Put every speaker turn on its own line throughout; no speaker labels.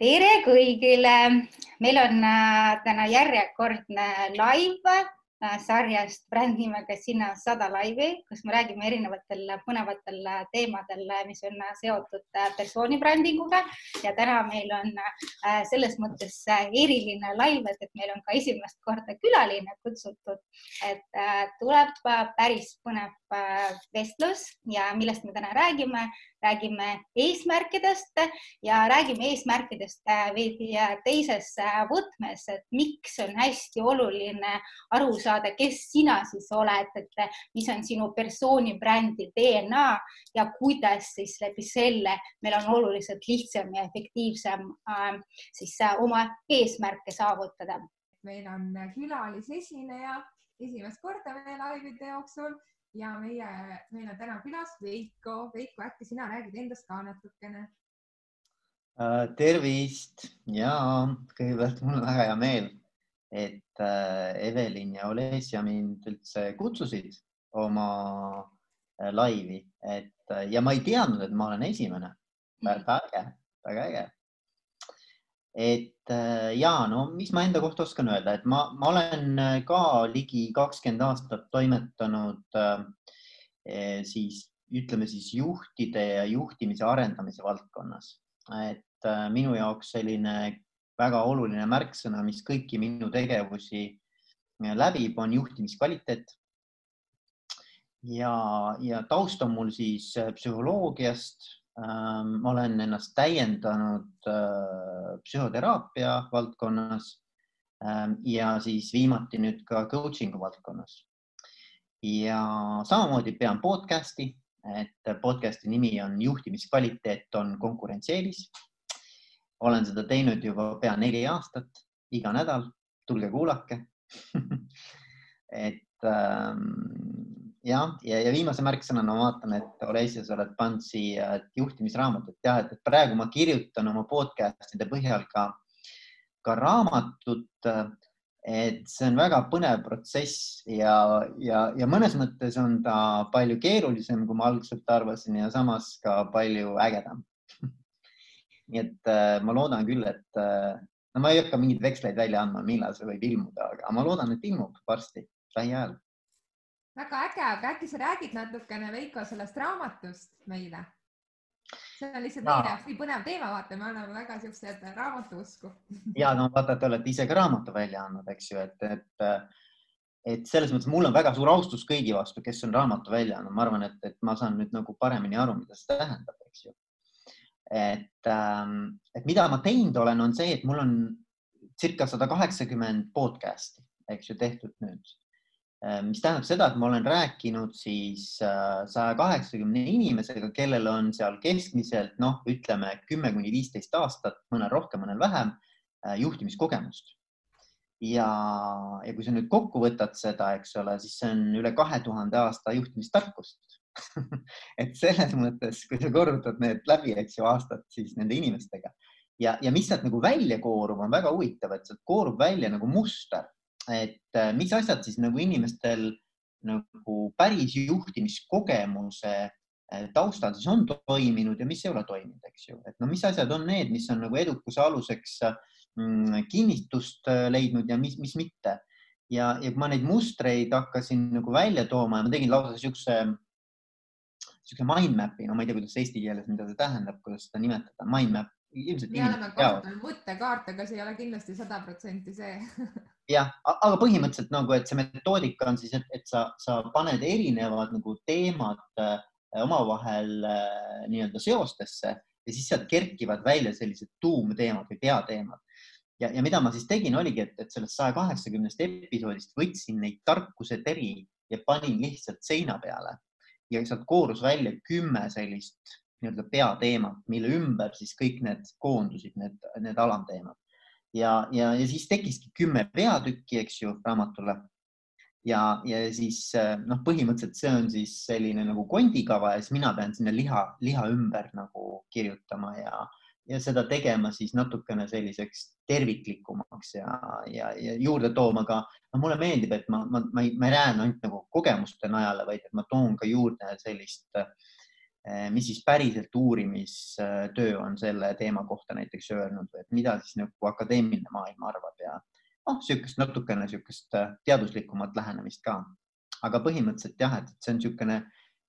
tere kõigile, meil on äh, täna järjekordne live äh, sarjast bränd nimega Sina sada laivi, kus me räägime erinevatel põnevatel teemadel, mis on seotud äh, persooni brändinguga ja täna meil on selles mõttes eriline live, et meil on ka esimest korda külaline kutsutud, et tuleb päris põnev vestlus ja millest me täna räägime, räägime eesmärkidest ja räägime eesmärkidest veidi teises võtmes, et miks on hästi oluline aru saada, kes sina siis oled, et mis on sinu persooni brändi DNA ja kuidas siis läbi selle meil on oluliselt lihtsam ja efektiivsem äh, siis äh, oma eesmärke saavutada.
meil on külalisesineja esimest korda meie laivide jooksul ja meie, meil on täna külas Veiko. Veiko, äkki sina räägid endast ka natukene
uh,? tervist ja kõigepealt mul on väga hea meel, et uh, Evelin ja Olesja mind üldse kutsusid oma uh, laivi, et ja ma ei teadnud, et ma olen esimene. väga äge, väga äge et äh, ja no mis ma enda kohta oskan öelda, et ma, ma olen äh, ka ligi kakskümmend aastat toimetanud äh, eh, siis ütleme siis juhtide ja juhtimise arendamise valdkonnas, et minu jaoks selline väga oluline märksõna, mis kõiki minu tegevusi läbib, on juhtimiskvaliteet. ja, ja taust on mul siis psühholoogiast ma olen ennast täiendanud äh, psühhoteraapia valdkonnas ähm, ja siis viimati nüüd ka coaching'u valdkonnas. ja samamoodi pean podcast'i, et podcast'i nimi on juhtimiskvaliteet on konkurentsieelis. olen seda teinud juba pea neli aastat, iga nädal, tulge kuulake et ähm, jah, ja, ja viimase märksõnana ma vaatan, et Olesja, sa oled pannud siia juhtimisraamatut, jah, et praegu ma kirjutan oma podcast'ide põhjal ka, ka raamatut. et see on väga põnev protsess ja, ja, ja mõnes mõttes on ta palju keerulisem, kui ma algselt arvasin ja samas ka palju ägedam nii et äh, ma loodan küll, et äh, no ma ei hakka mingeid veksleid välja andma, millal see võib ilmuda, aga ma loodan, et ilmub varsti, lähiajal
väga äge, aga äkki sa räägid natukene, Veiko, sellest raamatust meile? see on lihtsalt meie jaoks nii põnev teema, vaata, me oleme väga siuksed raamatuusku.
ja no vaata, te olete ise ka raamatu välja andnud, eks ju, et, et, et selles mõttes mul on väga suur austus kõigi vastu, kes on raamatu välja andnud, ma arvan, et, et ma saan nüüd nagu paremini aru, mida see tähendab, eks ju. et, ähm, et mida ma teinud olen, on see, et mul on circa sada kaheksakümmend podcast'i, eks ju, tehtud nüüd mis tähendab seda, et ma olen rääkinud siis äh, saja kaheksakümne inimesega, kellel on seal keskmiselt noh, ütleme kümme kuni viisteist aastat, mõnel rohkem, mõnel vähem äh, juhtimiskogemust. ja, ja kui sa nüüd kokku võtad seda, eks ole, siis see on üle kahe tuhande aasta juhtimistarkust. Et selles mõttes, kui sa korrutad need läbi, eks ju, aastad siis nende inimestega. Ja, ja mis sealt nagu välja koorub, on väga huvitav, et sealt koorub välja nagu muster et äh, mis asjad siis nagu inimestel nagu päris juhtimiskogemuse äh, taustal siis on toiminud ja mis ei ole toiminud, eks ju, et no mis asjad on need, mis on nagu edukuse aluseks mm, kinnitust äh, leidnud ja mis, mis mitte. ja, ja kui ma neid mustreid hakkasin nagu välja tooma ja ma tegin lausa siukse, siukse mind map'i, no ma ei tea, kuidas eesti keeles, mida see tähendab, kuidas seda nimetada, mind map.
Ilmselt. me oleme kasutanud mõttekaarte, aga see ei ole kindlasti sada protsenti see
jah, aga põhimõtteliselt nagu, et see metoodika on siis, et, et sa, sa paned erinevad nagu teemad äh, omavahel äh, nii-öelda seostesse ja siis sealt kerkivad välja sellised tuumteemad või peateemad. ja, ja mida ma siis tegin, oligi, et, et sellest saja kaheksakümnest episoodist võtsin neid tarkuseteri ja panin lihtsalt seina peale ja sealt koorus välja kümme sellist nii-öelda peateemat, mille ümber siis kõik need koondusid, need, need alamteemad ja, ja, ja siis tekkiski kümme peatükki, eks ju, raamatule. ja, ja siis noh, põhimõtteliselt see on siis selline nagu kondikava ja siis mina pean sinna liha, liha ümber nagu kirjutama ja, ja seda tegema siis natukene selliseks terviklikumaks ja, ja, ja juurde tooma ka, no mulle meeldib, et ma, ma, ma ei, ma ei räägi ainult nagu kogemuste najale, vaid et ma toon ka juurde sellist eh, mis siis päriselt uurimistöö on selle teema kohta näiteks öelnud et mida siis nagu akadeemiline maailm arvab ja noh, niisugust natukene niisugust äh, teaduslikumat lähenemist ka. aga põhimõtteliselt jah, et see on niisugune,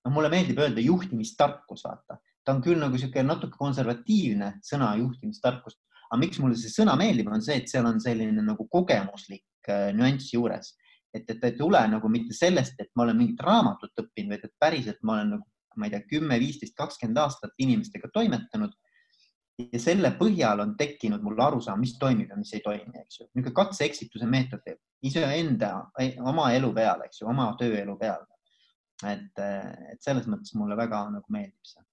noh, mulle meeldib öelda juhtimistarkus, vaata, ta on küll nagu niisugune natuke konservatiivne sõna juhtimistarkus, aga miks mulle see sõna meeldib, on see, et seal on selline nagu kogemuslik äh, nüanss juures, et, et ta ei tule nagu mitte sellest, et ma olen mingit raamatut õppinud, vaid et päriselt ma olen nagu, ma ei tea, kümme, viisteist, kakskümmend aastat inimestega toimetanud ja selle põhjal on tekkinud mul arusaam, mis toimib ja mis ei toimi, eks ju. niisugune katse-eksituse meetod iseenda, oma elu peal, eks ju, oma tööelu peal. et, et selles mõttes mulle väga nagu meeldib see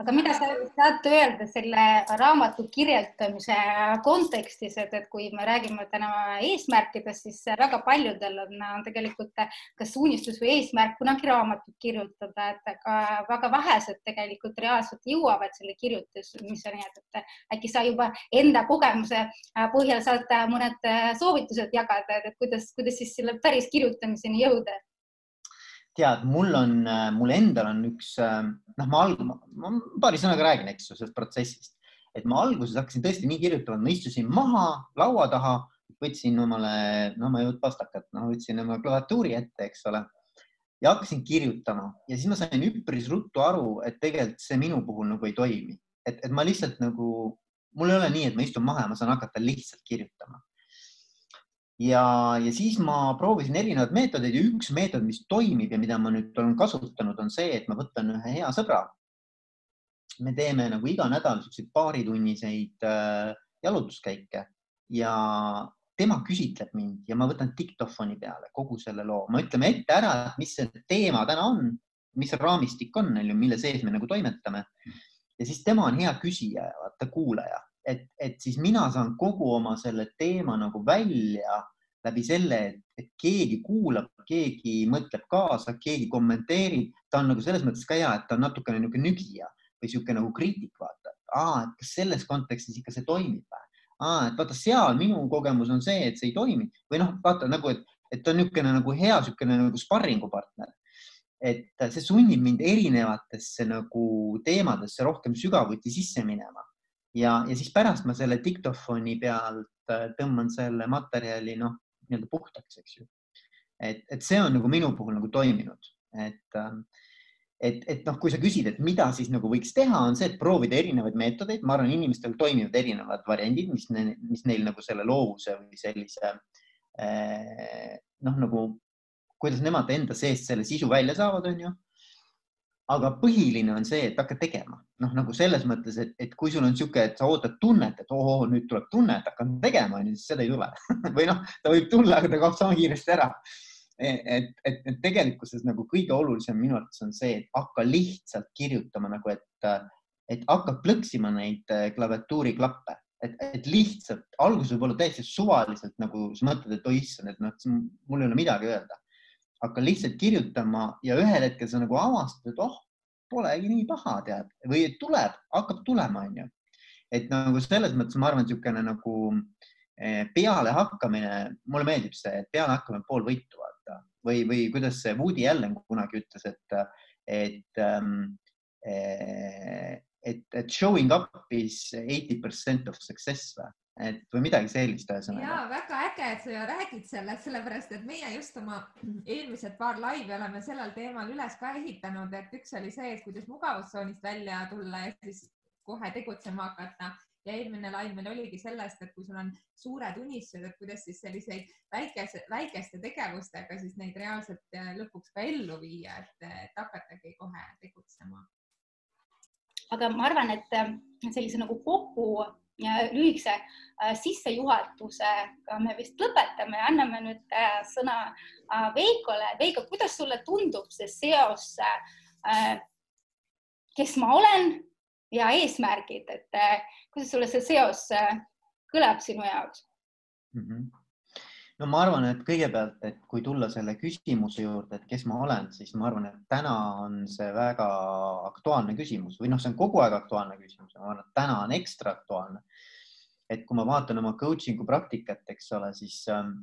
aga mida sa saad öelda selle raamatu kirjeldamise kontekstis, et, et kui me räägime täna eesmärkidest, siis väga paljudel on, on tegelikult kas unistus või eesmärk kunagi raamatut kirjutada, et aga väga vähesed tegelikult reaalselt jõuavad selle kirjutamiseni, et, äkki sa juba enda kogemuse põhjal saad mõned soovitused jagada, et kuidas, kuidas siis selle päris kirjutamiseni jõuda
tead, mul on, mul endal on üks, noh, ma alg-, ma paari sõnaga räägin, eks ju, sellest protsessist, et ma alguses hakkasin tõesti nii kirjutama, ma istusin maha laua taha, võtsin omale, no ma ei võtnud pastakat, no võtsin oma klaviatuuri ette, eks ole, ja hakkasin kirjutama. Ja siis ma sain üpris ruttu aru, et tegelikult see minu puhul nagu ei toimi, et, et ma lihtsalt nagu, mul ei ole nii, et ma istun maha ja ma saan hakata lihtsalt kirjutama ja, ja siis ma proovisin erinevaid meetodeid ja üks meetod, mis toimib ja mida ma nüüd olen kasutanud, on see, et ma võtan ühe hea sõbra. me teeme nagu iga nädal siukseid paaritunniseid äh, jalutuskäike ja tema küsitleb mind ja ma võtan diktofoni peale kogu selle loo, me ütleme ette ära, mis see teema täna on, mis raamistik on, mille sees me nagu toimetame. ja siis tema on hea küsija ja vaata kuulaja et, et siis mina saan kogu oma selle teema nagu välja läbi selle, et, keegi kuulab, keegi mõtleb kaasa, keegi kommenteerib, ta on nagu selles mõttes ka hea, et ta on natukene niisugune nügija või niisugune nagu kriitik, vaata, et kas selles kontekstis ikka see toimib või? et vaata seal minu kogemus on see, et see ei toimi või noh, vaata nagu, et, et ta on niisugune nagu hea niisugune nagu sparringupartner. et see sunnib mind erinevatesse nagu teemadesse rohkem sügavuti sisse minema ja, ja siis pärast ma selle diktofoni pealt äh, tõmban selle materjali noh, nii-öelda puhtaks, eks ju. et, et see on nagu minu puhul nagu toiminud, et, ähm, et, et noh, kui sa küsid, et mida siis nagu võiks teha, on see, et proovida erinevaid meetodeid, ma arvan, inimestel toimivad erinevad variandid, mis, mis neil nagu selle loovuse või sellise äh, noh, nagu kuidas nemad enda seest selle sisu välja saavad, on ju aga põhiline on see, et hakka tegema, noh, nagu selles mõttes, et, et kui sul on niisugune, et sa ootad tunnet, et ohoo, nüüd tuleb tunne, et hakkan tegema, siis seda ei tule. Või noh, ta võib tulla, aga ta kaob sama kiiresti ära. E, et, et, et tegelikkuses nagu kõige olulisem minu arvates on see, et hakka lihtsalt kirjutama nagu, et, et hakkad plõksima neid eh, klaviatuuri klappe, et, et lihtsalt alguses võib olla täiesti suvaliselt nagu sa mõtled, et oi issand, et noh, mul ei ole midagi öelda hakka lihtsalt kirjutama ja ühel hetkel sa nagu avastad, et oh, polegi nii paha, tead, või tuleb, hakkab tulema, onju. et nagu selles mõttes ma arvan, niisugune nagu eh, pealehakkamine, mulle meeldib see, et pealehakkamine pool võitu vaata. Või, või kuidas see Woody Allen kunagi ütles, et, et ähm, et, et showing up is eighty percent of success või et või midagi sellist ühesõnaga.
ja väga äge, et sa räägid sellest, sellepärast et meie just oma eelmised paar laivi oleme sellel teemal üles ka ehitanud, et üks oli see, et kuidas mugavustsoonist välja tulla ja siis kohe tegutsema hakata ja eelmine laiv meil oligi sellest, et kui sul on suured unistused, et kuidas siis selliseid väikese, väikeste tegevustega siis neid reaalselt äh, lõpuks ka ellu viia, et, et hakatagi kohe tegutsema.
aga ma arvan, et äh, sellise nagu kokku lühikese äh, sissejuhatusega me vist lõpetame anname nüüd äh, sõna äh, Veikole. Veiko, kuidas sulle tundub see seos, kes ma olen ja eesmärgid, et kuidas sulle see seos kõlab sinu jaoks
mm? -hmm no ma arvan, et kõigepealt, et kui tulla selle küsimuse juurde, et kes ma olen, siis ma arvan, et täna on see väga aktuaalne küsimus või noh, see on kogu aeg aktuaalne küsimus, ma arvan, et täna on ekstra aktuaalne. Et kui ma vaatan oma coaching'u praktikat, eks ole, siis ähm,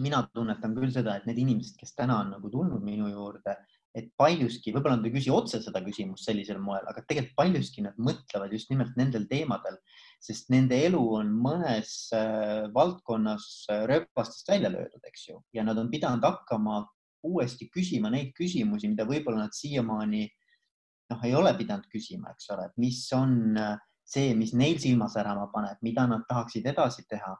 mina tunnetan küll seda, et need inimesed, kes täna on nagu tulnud minu juurde, et paljuski, võib-olla nad ei küsi otse seda küsimust sellisel moel, aga tegelikult paljuski nad mõtlevad just nimelt nendel teemadel, sest nende elu on mõnes äh, valdkonnas äh, rööpastest välja löödud, eks ju, ja nad on pidanud hakkama uuesti küsima neid küsimusi, mida võib-olla nad siiamaani noh, ei ole pidanud küsima, eks ole, et mis on äh, see, mis neil silma särama paneb, mida nad tahaksid edasi teha.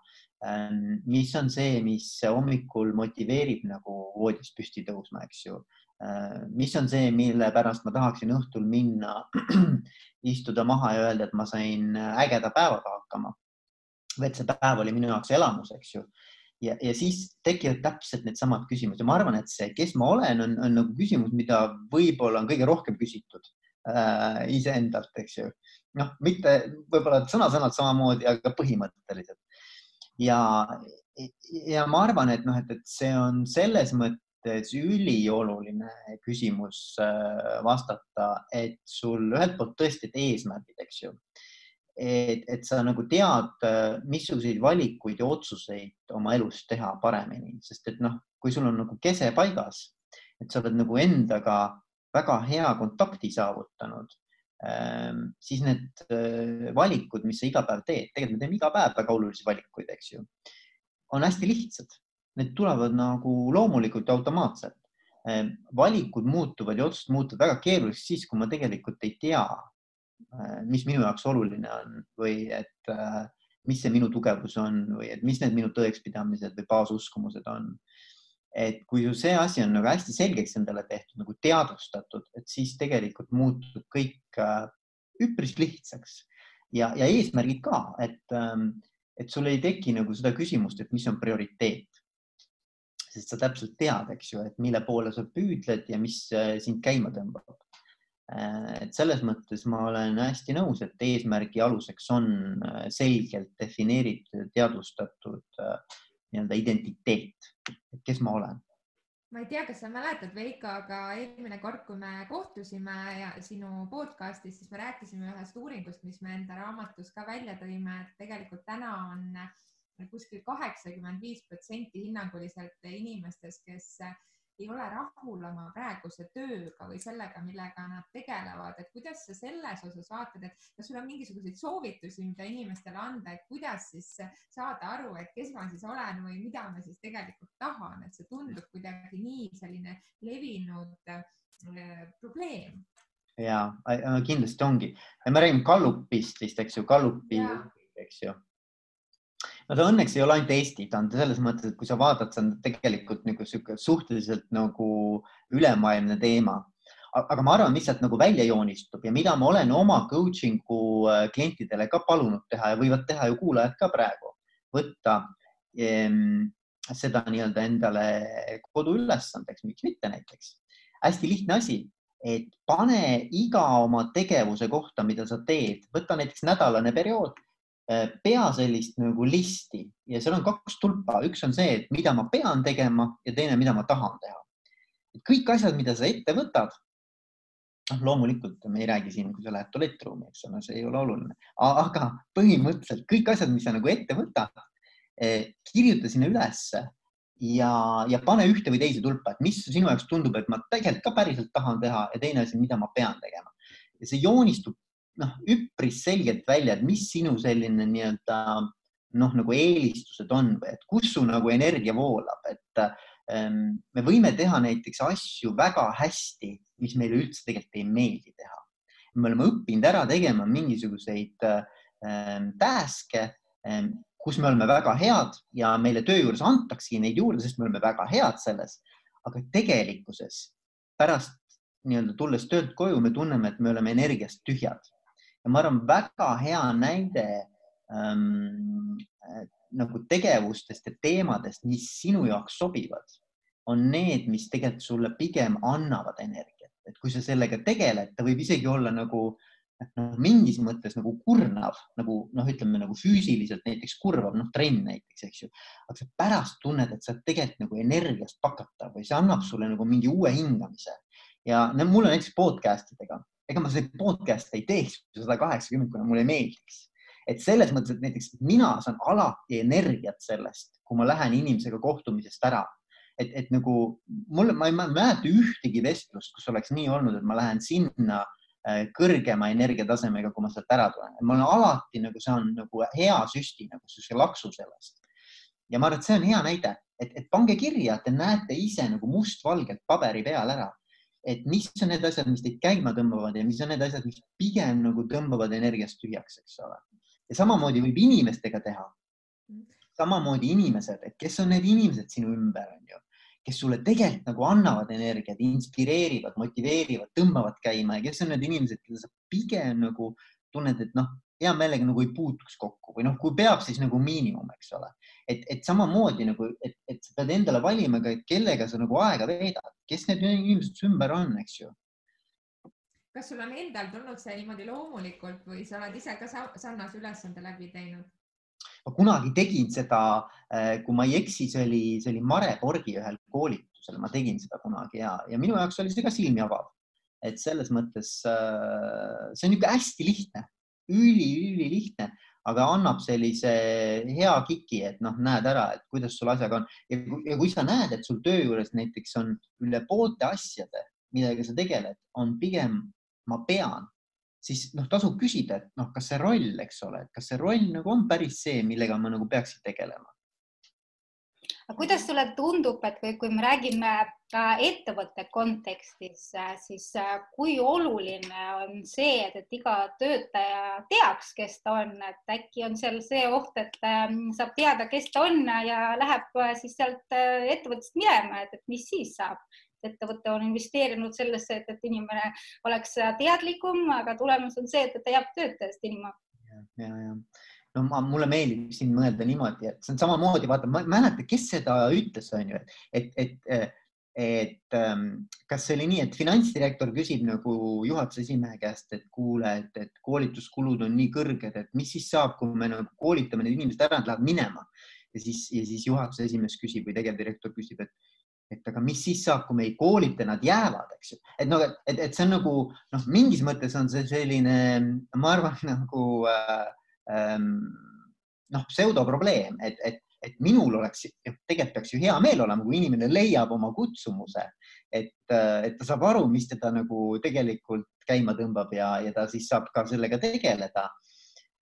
Ähm, mis on see, mis hommikul motiveerib nagu voodist püsti tõusma, eks ju Äh, mis on see, mille pärast ma tahaksin õhtul minna, istuda maha ja öelda, et ma sain ägeda päevaga hakkama. või et see päev oli minu jaoks elamus, eks ju. ja, ja siis tekivad täpselt needsamad küsimused ja ma arvan, et see, kes ma olen, on, on nagu küsimus, mida võib-olla on kõige rohkem küsitud äh, iseendalt, eks ju. Noh, mitte võib-olla sõna-sõnalt samamoodi, aga põhimõtteliselt. ja, ja ma arvan, et noh, et, et see on selles mõttes ülioluline küsimus äh, vastata, et sul ühelt poolt tõesti eesmärgid, eks ju. et, et sa nagu tead, äh, missuguseid valikuid ja otsuseid oma elus teha paremini, sest et noh, kui sul on nagu kese paigas, et sa oled nagu endaga väga hea kontakti saavutanud, siis need äh, valikud, mis sa iga päev teed, tegelikult me teeme iga päev väga olulisi valikuid, eks ju, on hästi lihtsad need tulevad nagu loomulikult ja automaatselt. Ehm, valikud muutuvad ja otsused muutuvad väga keeruliseks siis, kui ma tegelikult ei tea, ehm, mis minu jaoks oluline on või et ehm, mis see minu tugevus on või et mis need minu tõekspidamised või baasuskumused on. Et kui see asi on nagu hästi selgeks endale tehtud, nagu teadvustatud, et siis tegelikult muutub kõik üpris lihtsaks. Ja, ja eesmärgid ka, et, et sul ei teki nagu seda küsimust, et mis on prioriteet. Sest sa täpselt tead, eks ju, et mille poole sa püüdled ja mis äh, sind käima tõmbab. Äh, et selles mõttes ma olen hästi nõus, et eesmärgi aluseks on äh, selgelt defineeritud, teadvustatud nii-öelda identiteet, kes ma olen.
Ma ei tea, kas sa mäletad, Veiko, aga eelmine kord, kui me kohtusime ja sinu podcast'is, siis me rääkisime ühest uuringust, mis me enda raamatus ka välja tõime, et tegelikult täna on kuskil kaheksakümmend viis protsenti hinnanguliselt inimestest, kes ei ole rahul oma praeguse tööga või sellega, millega nad tegelevad, et kuidas sa selles osas vaatad, et kas sul on mingisuguseid soovitusi, mida inimestele anda, et kuidas siis saada aru, et kes ma siis olen või mida ma siis tegelikult tahan, et see tundub kuidagi nii selline levinud äh, probleem.
Ja kindlasti ongi, me räägime Gallupist vist, eks ju, Gallupi, eks ju no ta õnneks ei ole ainult Eesti, ta on selles mõttes, et kui sa vaatad, see on tegelikult nagu sihuke suhteliselt nagu ülemaailmne teema. aga ma arvan, mis sealt nagu välja joonistub ja mida ma olen oma coaching'u äh, klientidele ka palunud teha ja võivad teha ju kuulajad ka praegu, võtta ehm, seda nii-öelda endale koduülesandeks, miks mitte näiteks. hästi lihtne asi, et pane iga oma tegevuse kohta, mida sa teed, võta näiteks nädalane periood pea sellist nagu listi ja seal on kaks tulpa, üks on see, et mida ma pean tegema ja teine, mida ma tahan teha. kõik asjad, mida sa ette võtad, noh, loomulikult me ei räägi siin, kui sa lähed tualettruumi, eks ole, see ei ole oluline, aga põhimõtteliselt kõik asjad, mis sa nagu ette võtad, eh, kirjuta sinna ülesse ja, ja pane ühte või teise tulpa, et mis sinu jaoks tundub, et ma tegelikult ka päriselt tahan teha ja teine asi, mida ma pean tegema. ja see joonistub noh, üpris selgelt välja, et mis sinu selline nii-öelda noh, nagu eelistused on või et kus su nagu energia voolab, et ähm, me võime teha näiteks asju väga hästi, mis meile üldse tegelikult ei meeldi teha. me oleme õppinud ära tegema mingisuguseid ähm, task'e ähm,, kus me oleme väga head ja meile töö juures antaksegi neid juurde, sest me oleme väga head selles. aga tegelikkuses pärast nii-öelda tulles töölt koju, me tunneme, et me oleme energiast tühjad ja ma arvan, väga hea näide ähm, nagu tegevustest ja teemadest, mis sinu jaoks sobivad, on need, mis tegelikult sulle pigem annavad energiat, et kui sa sellega tegeled, ta võib isegi olla nagu noh, mingis mõttes nagu kurnav, nagu noh, ütleme nagu füüsiliselt näiteks kurvav, noh, trenn näiteks, eks ju. aga sa pärast tunned, et sa tegelikult nagu energiast pakatav või see annab sulle nagu mingi uue hingamise ja no, mul on näiteks podcast idega ega ma seda podcast'e ei teeks sada kaheksakümmend, kuna mulle ei meeldiks. et selles mõttes, et näiteks mina saan alati energiat sellest, kui ma lähen inimesega kohtumisest ära. et, et nagu mul, ma ei mäleta ühtegi vestlust, kus oleks nii olnud, et ma lähen sinna äh, kõrgema energiatasemega, kui ma sealt ära tulen. ma olen alati nagu saan nagu hea süsti nagu sellise laksu sellest. ja ma arvan, et see on hea näide, et, et pange kirja, te näete ise nagu mustvalgelt paberi peal ära, et mis on need asjad, mis teid käima tõmbavad ja mis on need asjad, mis pigem nagu tõmbavad energiast tühjaks, eks ole. ja samamoodi võib inimestega teha. samamoodi inimesed, et kes on need inimesed sinu ümber, on ju, kes sulle tegelikult nagu annavad energiat, inspireerivad, motiveerivad, tõmbavad käima ja kes on need inimesed, keda sa pigem nagu tunned, et noh, hea meelega nagu ei puutuks kokku või noh, kui peab, siis nagu miinimum, eks ole. et, et samamoodi nagu, et, et sa pead endale valima ka, kellega sa nagu aega veedad, kes need inimesed su ümber on, eks ju.
kas sul on endal tulnud see niimoodi loomulikult või sa oled ise ka sarnase ülesande läbi teinud?
ma kunagi tegin seda, eh, kui ma ei eksi, see oli, see oli Mare Borgi ühel koolitusel, ma tegin seda kunagi ja, ja minu jaoks oli see ka silmi avav. et selles mõttes eh, see on niisugune hästi lihtne üli-ülilihtne, aga annab sellise hea kiki, et noh, näed ära, et kuidas sul asjaga on. Ja, ja kui sa näed, et sul töö juures näiteks on üle poolte asjade, millega sa tegeled, on pigem ma pean, siis noh, tasub küsida, et noh, kas see roll, eks ole, et kas see roll nagu on päris see, millega ma nagu peaksin tegelema.
Aga kuidas sulle tundub, et kui, kui me räägime ettevõtte kontekstis, siis äh, kui oluline on see, et, et iga töötaja teaks, kes ta on, et äkki on seal see oht, et ähm, saab teada, kes ta on ja läheb äh, siis sealt äh, ettevõttest minema, et, et mis siis saab? ettevõte on investeerinud sellesse, et, et inimene oleks teadlikum, aga tulemus on see, et ta jääb töötajast ilma.
ja, ja, ja no ma, mulle meeldib siin mõelda niimoodi, et see on samamoodi, vaata, ma ei mäleta, kes seda ütles, on ju, et, et, et, et ähm, kas see oli nii, et finantsdirektor küsib nagu juhatuse esimehe käest, et kuule, et, et koolituskulud on nii kõrged, et mis siis saab, kui me nagu koolitame need inimesed ära, nad lähevad minema. Ja siis, ja siis juhatuse esimees küsib või tegevdirektor küsib, et et aga mis siis saab, kui me ei koolita, nad jäävad, eks ju, et noh, et, et see on nagu noh, mingis mõttes on see selline, ma arvan nagu äh, Ehm, noh, pseudoprobleem, et, et, et minul oleks, tegelikult peaks ju hea meel olema, kui inimene leiab oma kutsumuse, et, et ta saab aru, mis teda nagu tegelikult käima tõmbab ja, ja ta siis saab ka sellega tegeleda.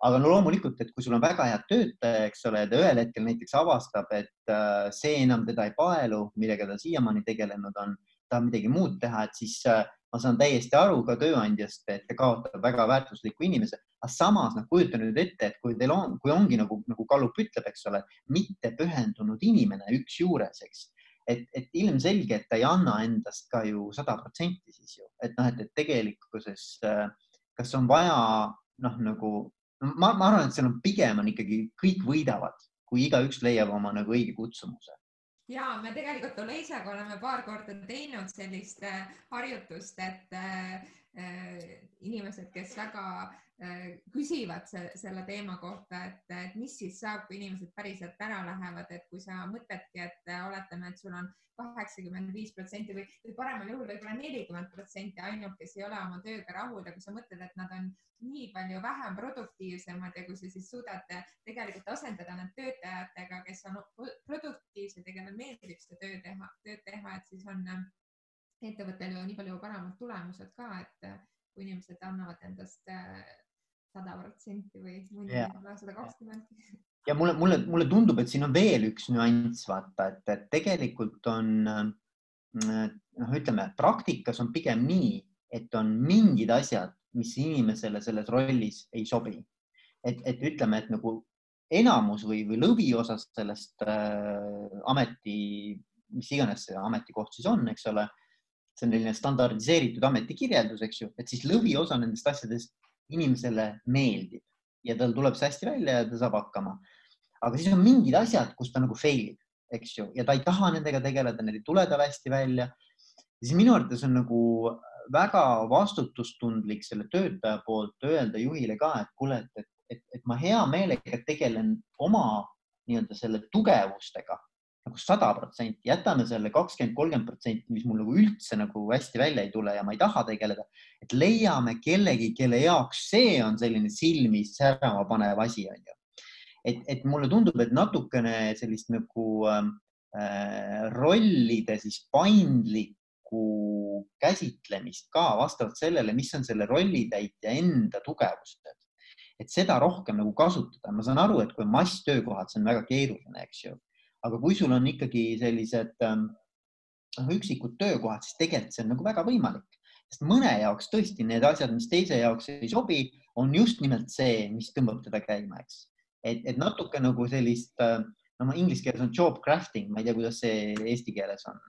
Aga no loomulikult, et kui sul on väga hea töötaja, eks ole, ta ühel hetkel näiteks avastab, et äh, see enam teda ei paelu, millega ta siiamaani tegelenud on, tahab midagi muud teha, et siis äh, ma saan täiesti aru ka tööandjast, et ta kaotab väga väärtusliku inimese, aga samas noh, kujuta nüüd ette, et kui teil on, kui ongi nagu, nagu Kallup ütleb, eks ole, mitte pühendunud inimene üks juures, eks, et, et ilmselge, et ta ei anna endast ka ju sada protsenti siis ju, et noh, et, et tegelikkuses kas on vaja noh, nagu ma, ma arvan, et seal on pigem on ikkagi kõik võidavad, kui igaüks leiab oma nagu õige kutsumuse.
Ja me tegelikult Oleisaga oleme paar korda teinud sellist äh, harjutust, et äh, inimesed, kes väga küsivad selle teema kohta, et, et mis siis saab, kui inimesed päriselt ära lähevad, et kui sa mõtledki, et oletame, et sul on kaheksakümmend viis protsenti või, või paremal juhul võib-olla nelikümmend protsenti ainult, kes ei ole oma tööga rahul ja kui sa mõtled, et nad on nii palju vähem produktiivsemad ja kui sa siis suudad tegelikult asendada need töötajatega, kes on produktiivsed ja kellel meeldib seda töö teha, tööd teha, et siis on äh, ettevõttel ju nii palju paremad tulemused ka, et äh, kui inimesed annavad endast äh, sada protsenti või mõni sada kakskümmend
ja mulle, mulle, mulle tundub, et siin on veel üks nüanss, vaata, et, et tegelikult on noh, ütleme praktikas on pigem nii, et on mingid asjad, mis inimesele selles rollis ei sobi. et, et ütleme, et nagu enamus või, või lõviosas sellest äh, ameti, mis iganes see ametikoht siis on, eks ole, see on selline standardiseeritud ametikirjeldus, eks ju, et siis lõviosa nendest asjadest inimesele meeldib ja tal tuleb see hästi välja ja ta saab hakkama. aga siis on mingid asjad, kus ta nagu fail ib, eks ju, ja ta ei taha nendega tegeleda, need ei tule tal hästi välja. siis minu arvates on nagu väga vastutustundlik selle töötaja poolt öelda juhile ka, et kuule, et, et, et, ma hea meelega tegelen oma nii-öelda selle tugevustega nagu sada protsenti, jätame selle kakskümmend, kolmkümmend protsenti, mis mul nagu üldse nagu hästi välja ei tule ja ma ei taha tegeleda, et leiame kellegi, kelle jaoks see on selline silmi särama panev asi, onju. et, et mulle tundub, et natukene sellist nagu ähm, äh, rollide siis paindlikku käsitlemist ka vastavalt sellele, mis on selle rollitäitja enda tugevused. et seda rohkem nagu kasutada, ma saan aru, et kui masstöökohad, see on väga keeruline, eks ju, aga kui sul on ikkagi sellised ähm, noh, üksikud töökohad, siis tegelikult see on nagu väga võimalik, sest mõne jaoks tõesti need asjad, mis teise jaoks ei sobi, on just nimelt see, mis tõmbab teda käima, eks. et, et natuke nagu sellist, äh, no inglise keeles on job crafting, ma ei tea, kuidas see eesti keeles on,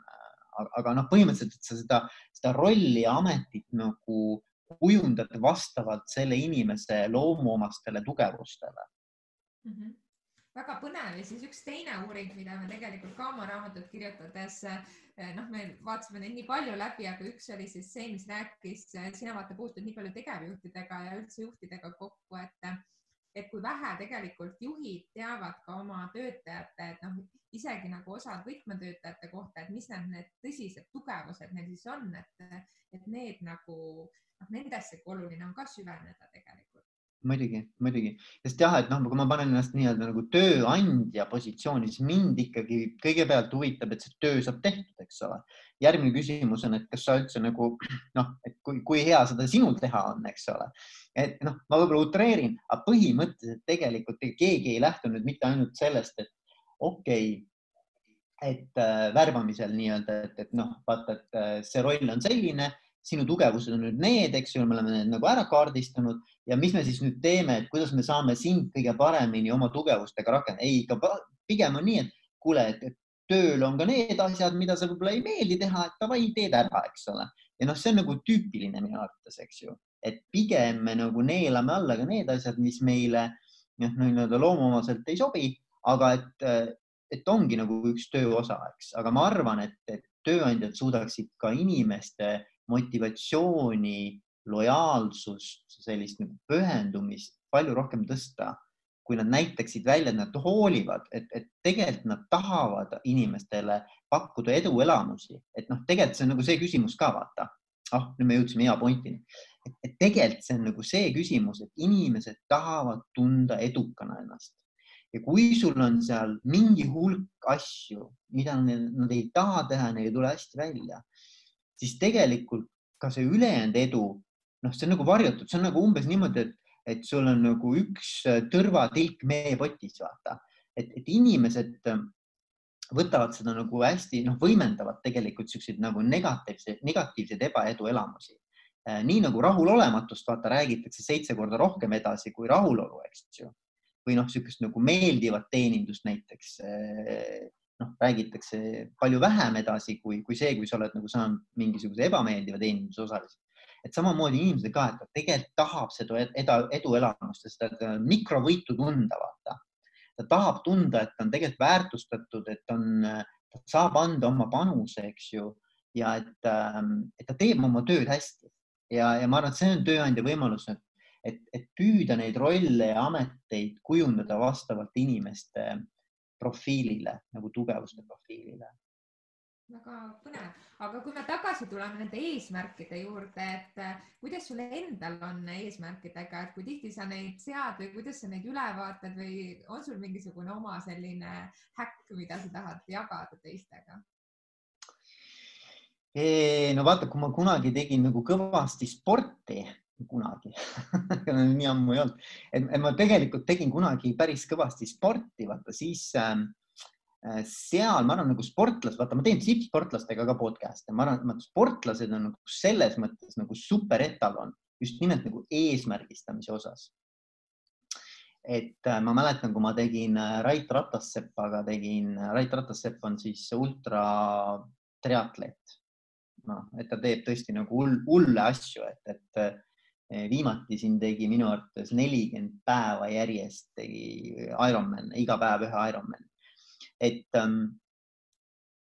aga noh, põhimõtteliselt, sa seda, seda rolli ja ametit nagu kujundad vastavalt selle inimese loomuomastele tugevustele
mm. -hmm väga põnev. Ja siis üks teine uuring, mida me tegelikult ka oma raamatut kirjutades, noh, me vaatasime neid nii palju läbi, aga üks oli siis see, mis rääkis, sina vaata puutud nii palju tegevjuhtidega ja üldse juhtidega kokku, et et kui vähe tegelikult juhid teavad ka oma töötajate, et noh, isegi nagu osad võtmetöötajate kohta, et mis need, need tõsised tugevused neil siis on, et, et need nagu noh, nendessegi oluline on ka süveneda tegelikult
muidugi, muidugi, sest jah, et noh, kui ma panen ennast nii-öelda nagu tööandja positsiooni, siis mind ikkagi kõigepealt huvitab, et see töö saab tehtud, eks ole. järgmine küsimus on, et kas sa üldse nagu noh, et kui, kui hea seda sinul teha on, eks ole. et noh, ma võib-olla utreerin, aga põhimõtteliselt tegelikult keegi ei lähtu nüüd mitte ainult sellest, et okei okay,, et äh, värbamisel nii-öelda, et, et noh, vaata, et äh, see roll on selline sinu tugevused on nüüd need, eks ju, me oleme need nagu ära kaardistanud ja mis me siis nüüd teeme, et kuidas me saame sind kõige paremini oma tugevustega rakendada. ei, ikka pigem on nii, et kuule, et tööl on ka need asjad, mida sa võib-olla ei meeldi teha, et davai, teed ära, eks ole. ja noh, see on nagu tüüpiline minu arvates, eks ju, et pigem me nagu neelame alla ka need asjad, mis meile noh, nii-öelda loomuomaselt ei sobi, aga et, et ongi nagu üks töö osa, eks, aga ma arvan, et, et tööandjad suudaksid ka inimeste motivatsiooni, lojaalsust, sellist nagu pühendumist palju rohkem tõsta, kui nad näitaksid välja, et nad hoolivad, et, et tegelikult nad tahavad inimestele pakkuda eduelamusi, et noh, tegelikult see on nagu see küsimus ka vaata. ah nüüd me jõudsime hea pointini, et tegelikult see on nagu see küsimus, et inimesed tahavad tunda edukana ennast. Ja kui sul on seal mingi hulk asju, mida nad ei taha teha, neil ei tule hästi välja, siis tegelikult ka see ülejäänud edu, noh, see on nagu varjatud, see on nagu umbes niimoodi, et, et sul on nagu üks äh, tõrvatilk meepotis, vaata, et, et inimesed äh, võtavad seda nagu hästi, noh, võimendavad tegelikult siukseid nagu negatiivseid, negatiivseid ebaedu elamusi. Äh, nii nagu rahulolematust, vaata, räägitakse seitse korda rohkem edasi kui rahulolu, eks ju. või noh, niisugust nagu meeldivat teenindust näiteks noh, räägitakse palju vähem edasi kui, kui see, kui sa oled nagu saanud mingisuguse ebameeldiva teeninduse osaliseks. et samamoodi inimesed ka, et ta tegelikult tahab seda edu, eduelamust ja seda mikrovõitu tunda, vaata. ta tahab tunda, et ta on tegelikult väärtustatud, et on, ta saab anda oma panuse, eks ju, ja et, ähm, et ta teeb oma tööd hästi ja, ja ma arvan, et see on tööandja võimalus, et, et, et püüda neid rolle ja ameteid kujundada vastavalt inimeste profiilile nagu tugevuste profiilile.
väga põnev, aga kui me tagasi tuleme nende eesmärkide juurde, et äh, kuidas sul endal on eesmärkidega, et kui tihti sa neid sead või kuidas sa neid üle vaatad või on sul mingisugune oma selline häkk, mida sa tahad jagada teistega?
no vaata, kui ma kunagi tegin nagu kõvasti sporti, kunagi nii ammu ei olnud, et ma tegelikult tegin kunagi päris kõvasti sporti, vaata siis ähm, äh, seal ma arvan nagu sportlased, vaata, ma teen tippsportlastega ka podcast'e, ma arvan, et sportlased on nagu selles mõttes nagu super etalon just nimelt nagu eesmärgistamise osas. et äh, ma mäletan, kui ma tegin äh, Rait Ratassepaga, tegin, Rait Ratassepp on siis ultra triatleet. noh, et ta teeb tõesti nagu hull, hulle asju, et, et viimati siin tegi minu arvates nelikümmend päeva järjest tegi Ironman, iga päev ühe Ironmani. et, ähm,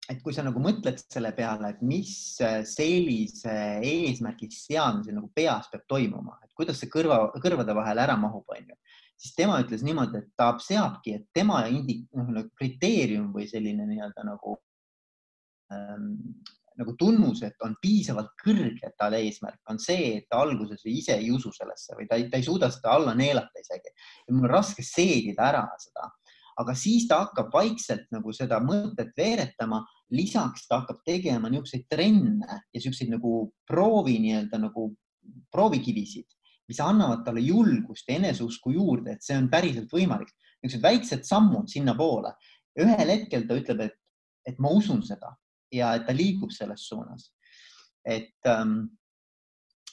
et kui sa nagu mõtled selle peale, et mis sellise eesmärgi seadmisel nagu peas peab toimuma, et kuidas see kõrva, kõrvade vahele ära mahub, onju, siis tema ütles niimoodi, et ta seabki, et tema indi, noh, nagu kriteerium või selline nii-öelda nagu ähm, nagu tunnus, et on piisavalt kõrge tal eesmärk, on see, et ta alguses ise ei usu sellesse või ta ei, ta ei suuda seda alla neelata isegi. mul on raske seedida ära seda, aga siis ta hakkab vaikselt nagu seda mõtet veeretama. lisaks ta hakkab tegema niisuguseid trenne ja niisuguseid nagu proovi nii-öelda nagu proovikivisid, mis annavad talle julgust ja eneseusku juurde, et see on päriselt võimalik. niisugused väiksed sammud sinnapoole. ühel hetkel ta ütleb, et, et ma usun seda ja et ta liigub selles suunas. et ähm,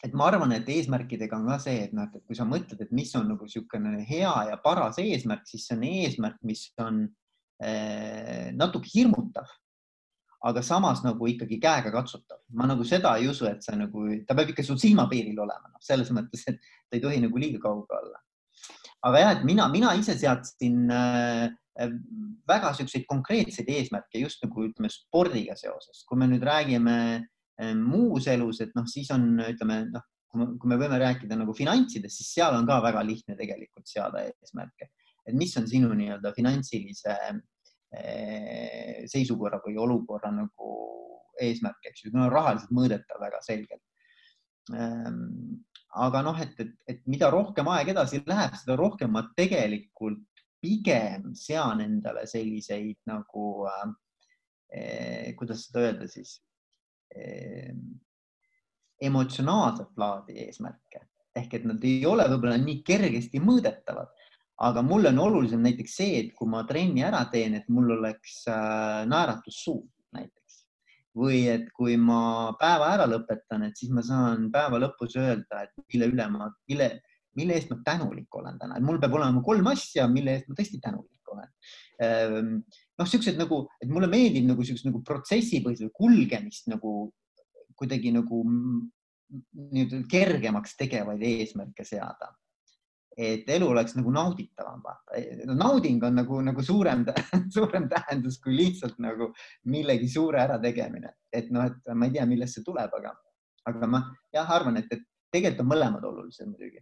et ma arvan, et eesmärkidega on ka see, et noh, et kui sa mõtled, et mis on nagu niisugune hea ja paras eesmärk, siis see on eesmärk, mis on eh, natuke hirmutav, aga samas nagu ikkagi käega katsutav. ma nagu seda ei usu, et see nagu, ta peab ikka sul silmapiiril olema, noh, selles mõttes, et ta ei tohi nagu liiga kaugel olla. aga jah, et mina, mina ise seadsin äh, väga niisuguseid konkreetseid eesmärke just nagu ütleme spordiga seoses, kui me nüüd räägime Ehm, muus elus, et noh, siis on, ütleme noh, kui me võime rääkida nagu finantsidest, siis seal on ka väga lihtne tegelikult seada eesmärke, et mis on sinu nii-öelda finantsilise eh, seisukorra või olukorra nagu eesmärk, eks ju, no rahaliselt mõõdetav väga selgelt. Ehm, aga noh, et, et, et mida rohkem aeg edasi läheb, seda rohkem ma tegelikult pigem sean endale selliseid nagu äh,, kuidas seda öelda siis Ehm, emotsionaalset laadi eesmärke. Ehk et nad ei ole võib-olla nii kergesti mõõdetavad, aga mulle on olulisem näiteks see, et kui ma trenni ära teen, et mul oleks äh, naeratus suus näiteks. Või et kui ma päeva ära lõpetan, et siis ma saan päeva lõpus öelda, et mille üle ma, mille, mille eest ma tänulik olen täna, et mul peab olema kolm asja, mille eest ma tõesti tänulik olen ehm, noh, siuksed nagu, et mulle meeldib nagu siukest nagu protsessipõhist kulgemist nagu kuidagi nagu nii-öelda kergemaks tegevaid eesmärke seada. et elu oleks nagu nauditavam, vaata. nauding on nagu, nagu suurem, suurem tähendus kui lihtsalt nagu millegi suure ärategemine, et noh, et ma ei tea, millest see tuleb, aga, aga ma jah arvan, et, et tegelikult on mõlemad olulised muidugi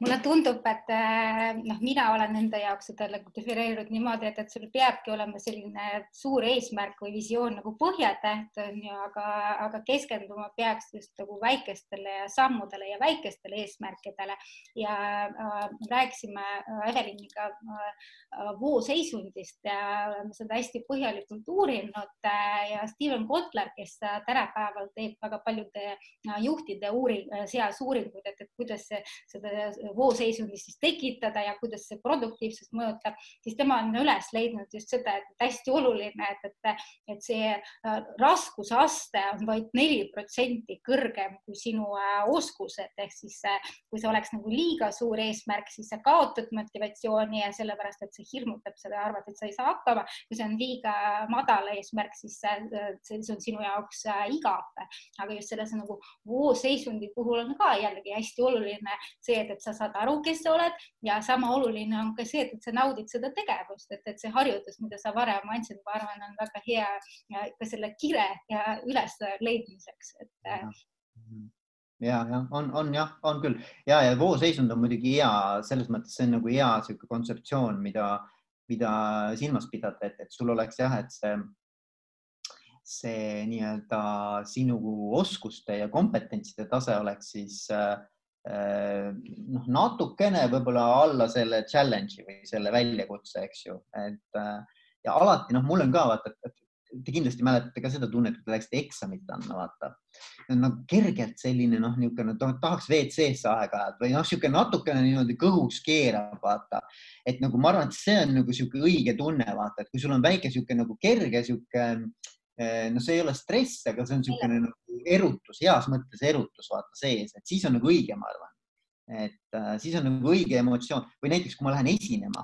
mulle tundub, et äh, noh, mina olen enda jaoks seda nagu defineerinud niimoodi, et, et sul peabki olema selline suur eesmärk või visioon nagu põhjatäht on ju, aga, aga keskenduma peaks just nagu väikestele sammudele ja väikestele eesmärkidele. Ja äh, rääkisime äh, Eveliniga äh, vooseisundist ja oleme seda hästi põhjalikult uurinud äh, ja Steven Kotler, kes tänapäeval teeb väga paljude äh, juhtide uuring, seas uuringuid, et, et kuidas seda vooseisundit siis tekitada ja kuidas see produktiivsust mõjutab, siis tema on üles leidnud just seda, et hästi oluline, et, et, et see äh, raskusaste on vaid neli protsenti kõrgem kui sinu äh, oskused, ehk siis äh, kui see oleks nagu liiga suur eesmärk, siis sa kaotad motivatsiooni ja sellepärast, et see hirmutab seda, arvad, et sa ei saa hakkama. kui see on liiga madal eesmärk, siis see on sinu jaoks igav. aga just selles nagu vooseisundi puhul on ka jällegi hästi oluline see, et, et sa saad aru, kes sa oled ja sama oluline on ka see, et, sa naudid seda tegevust, et, et see harjutus, mida sa varem andsid, ma arvan, on väga hea ka selle kire ja üles leidmiseks, et.
ja, ja on, on jah, on küll ja, ja vooseisund on muidugi hea, selles mõttes see on nagu hea niisugune kontseptsioon, mida, mida silmas pidada, et, et sul oleks jah, et see see nii-öelda sinu oskuste ja kompetentside tase oleks siis Äh, noh, natukene võib-olla alla selle challenge'i või selle väljakutse, eks ju, et äh, ja alati noh, mul on ka vaata, et te kindlasti mäletate ka seda tunnet, kui te läksite eksamit andma, vaata. nagu kergelt selline noh, niisugune tahaks WC-sse aeg-ajalt või noh, niisugune natukene niimoodi kõhus keerab, vaata. et nagu ma arvan, et see on nagu niisugune õige tunne, vaata, et kui sul on väike niisugune nagu kerge niisugune no see ei ole stress, aga see on niisugune nagu erutus, heas mõttes erutus vaata sees, et siis on nagu õige, ma arvan. et äh, siis on nagu õige emotsioon. Või näiteks, kui ma lähen esinema,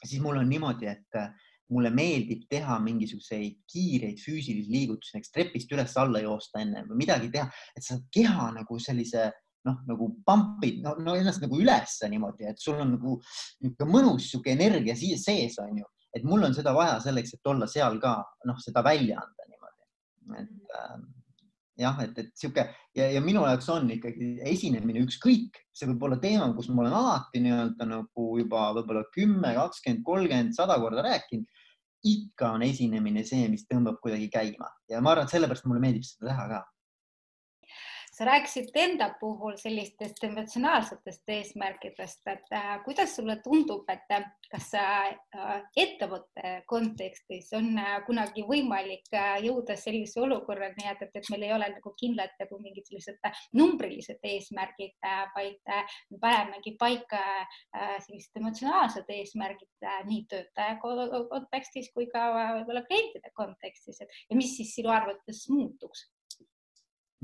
siis mul on niimoodi, et äh, mulle meeldib teha mingisuguseid kiireid füüsilisi liigutusi, näiteks trepist üles-alla joosta enne või midagi teha, et sa keha nagu sellise noh, nagu pump'id no, no ennast nagu ülesse niimoodi, et sul on nagu niisugune mõnus niisugune energia sees, on ju et mul on seda vaja selleks, et olla seal ka, noh, seda välja anda niimoodi. et äh, jah, et, et sihuke ja, ja minu jaoks on ikkagi esinemine ükskõik, see võib olla teema, kus ma olen alati nii-öelda nagu juba võib-olla kümme, kakskümmend, kolmkümmend, sada korda rääkinud. ikka on esinemine see, mis tõmbab kuidagi käima ja ma arvan, et sellepärast mulle meeldib seda teha ka
sa rääkisid enda puhul sellistest emotsionaalsetest eesmärkidest, et äh, kuidas sulle tundub, et äh, kas äh, ettevõtte kontekstis on äh, kunagi võimalik äh, jõuda sellise olukorrani, et, et, et meil ei ole nagu kindlad nagu mingid sellised äh, numbrilised eesmärgid äh,, vaid äh, me panemegi paika äh, sellised emotsionaalsed eesmärgid äh, nii töötaja ko- kontekstis kui ka äh, võib-olla klientide kontekstis, et ja mis siis sinu arvates muutuks?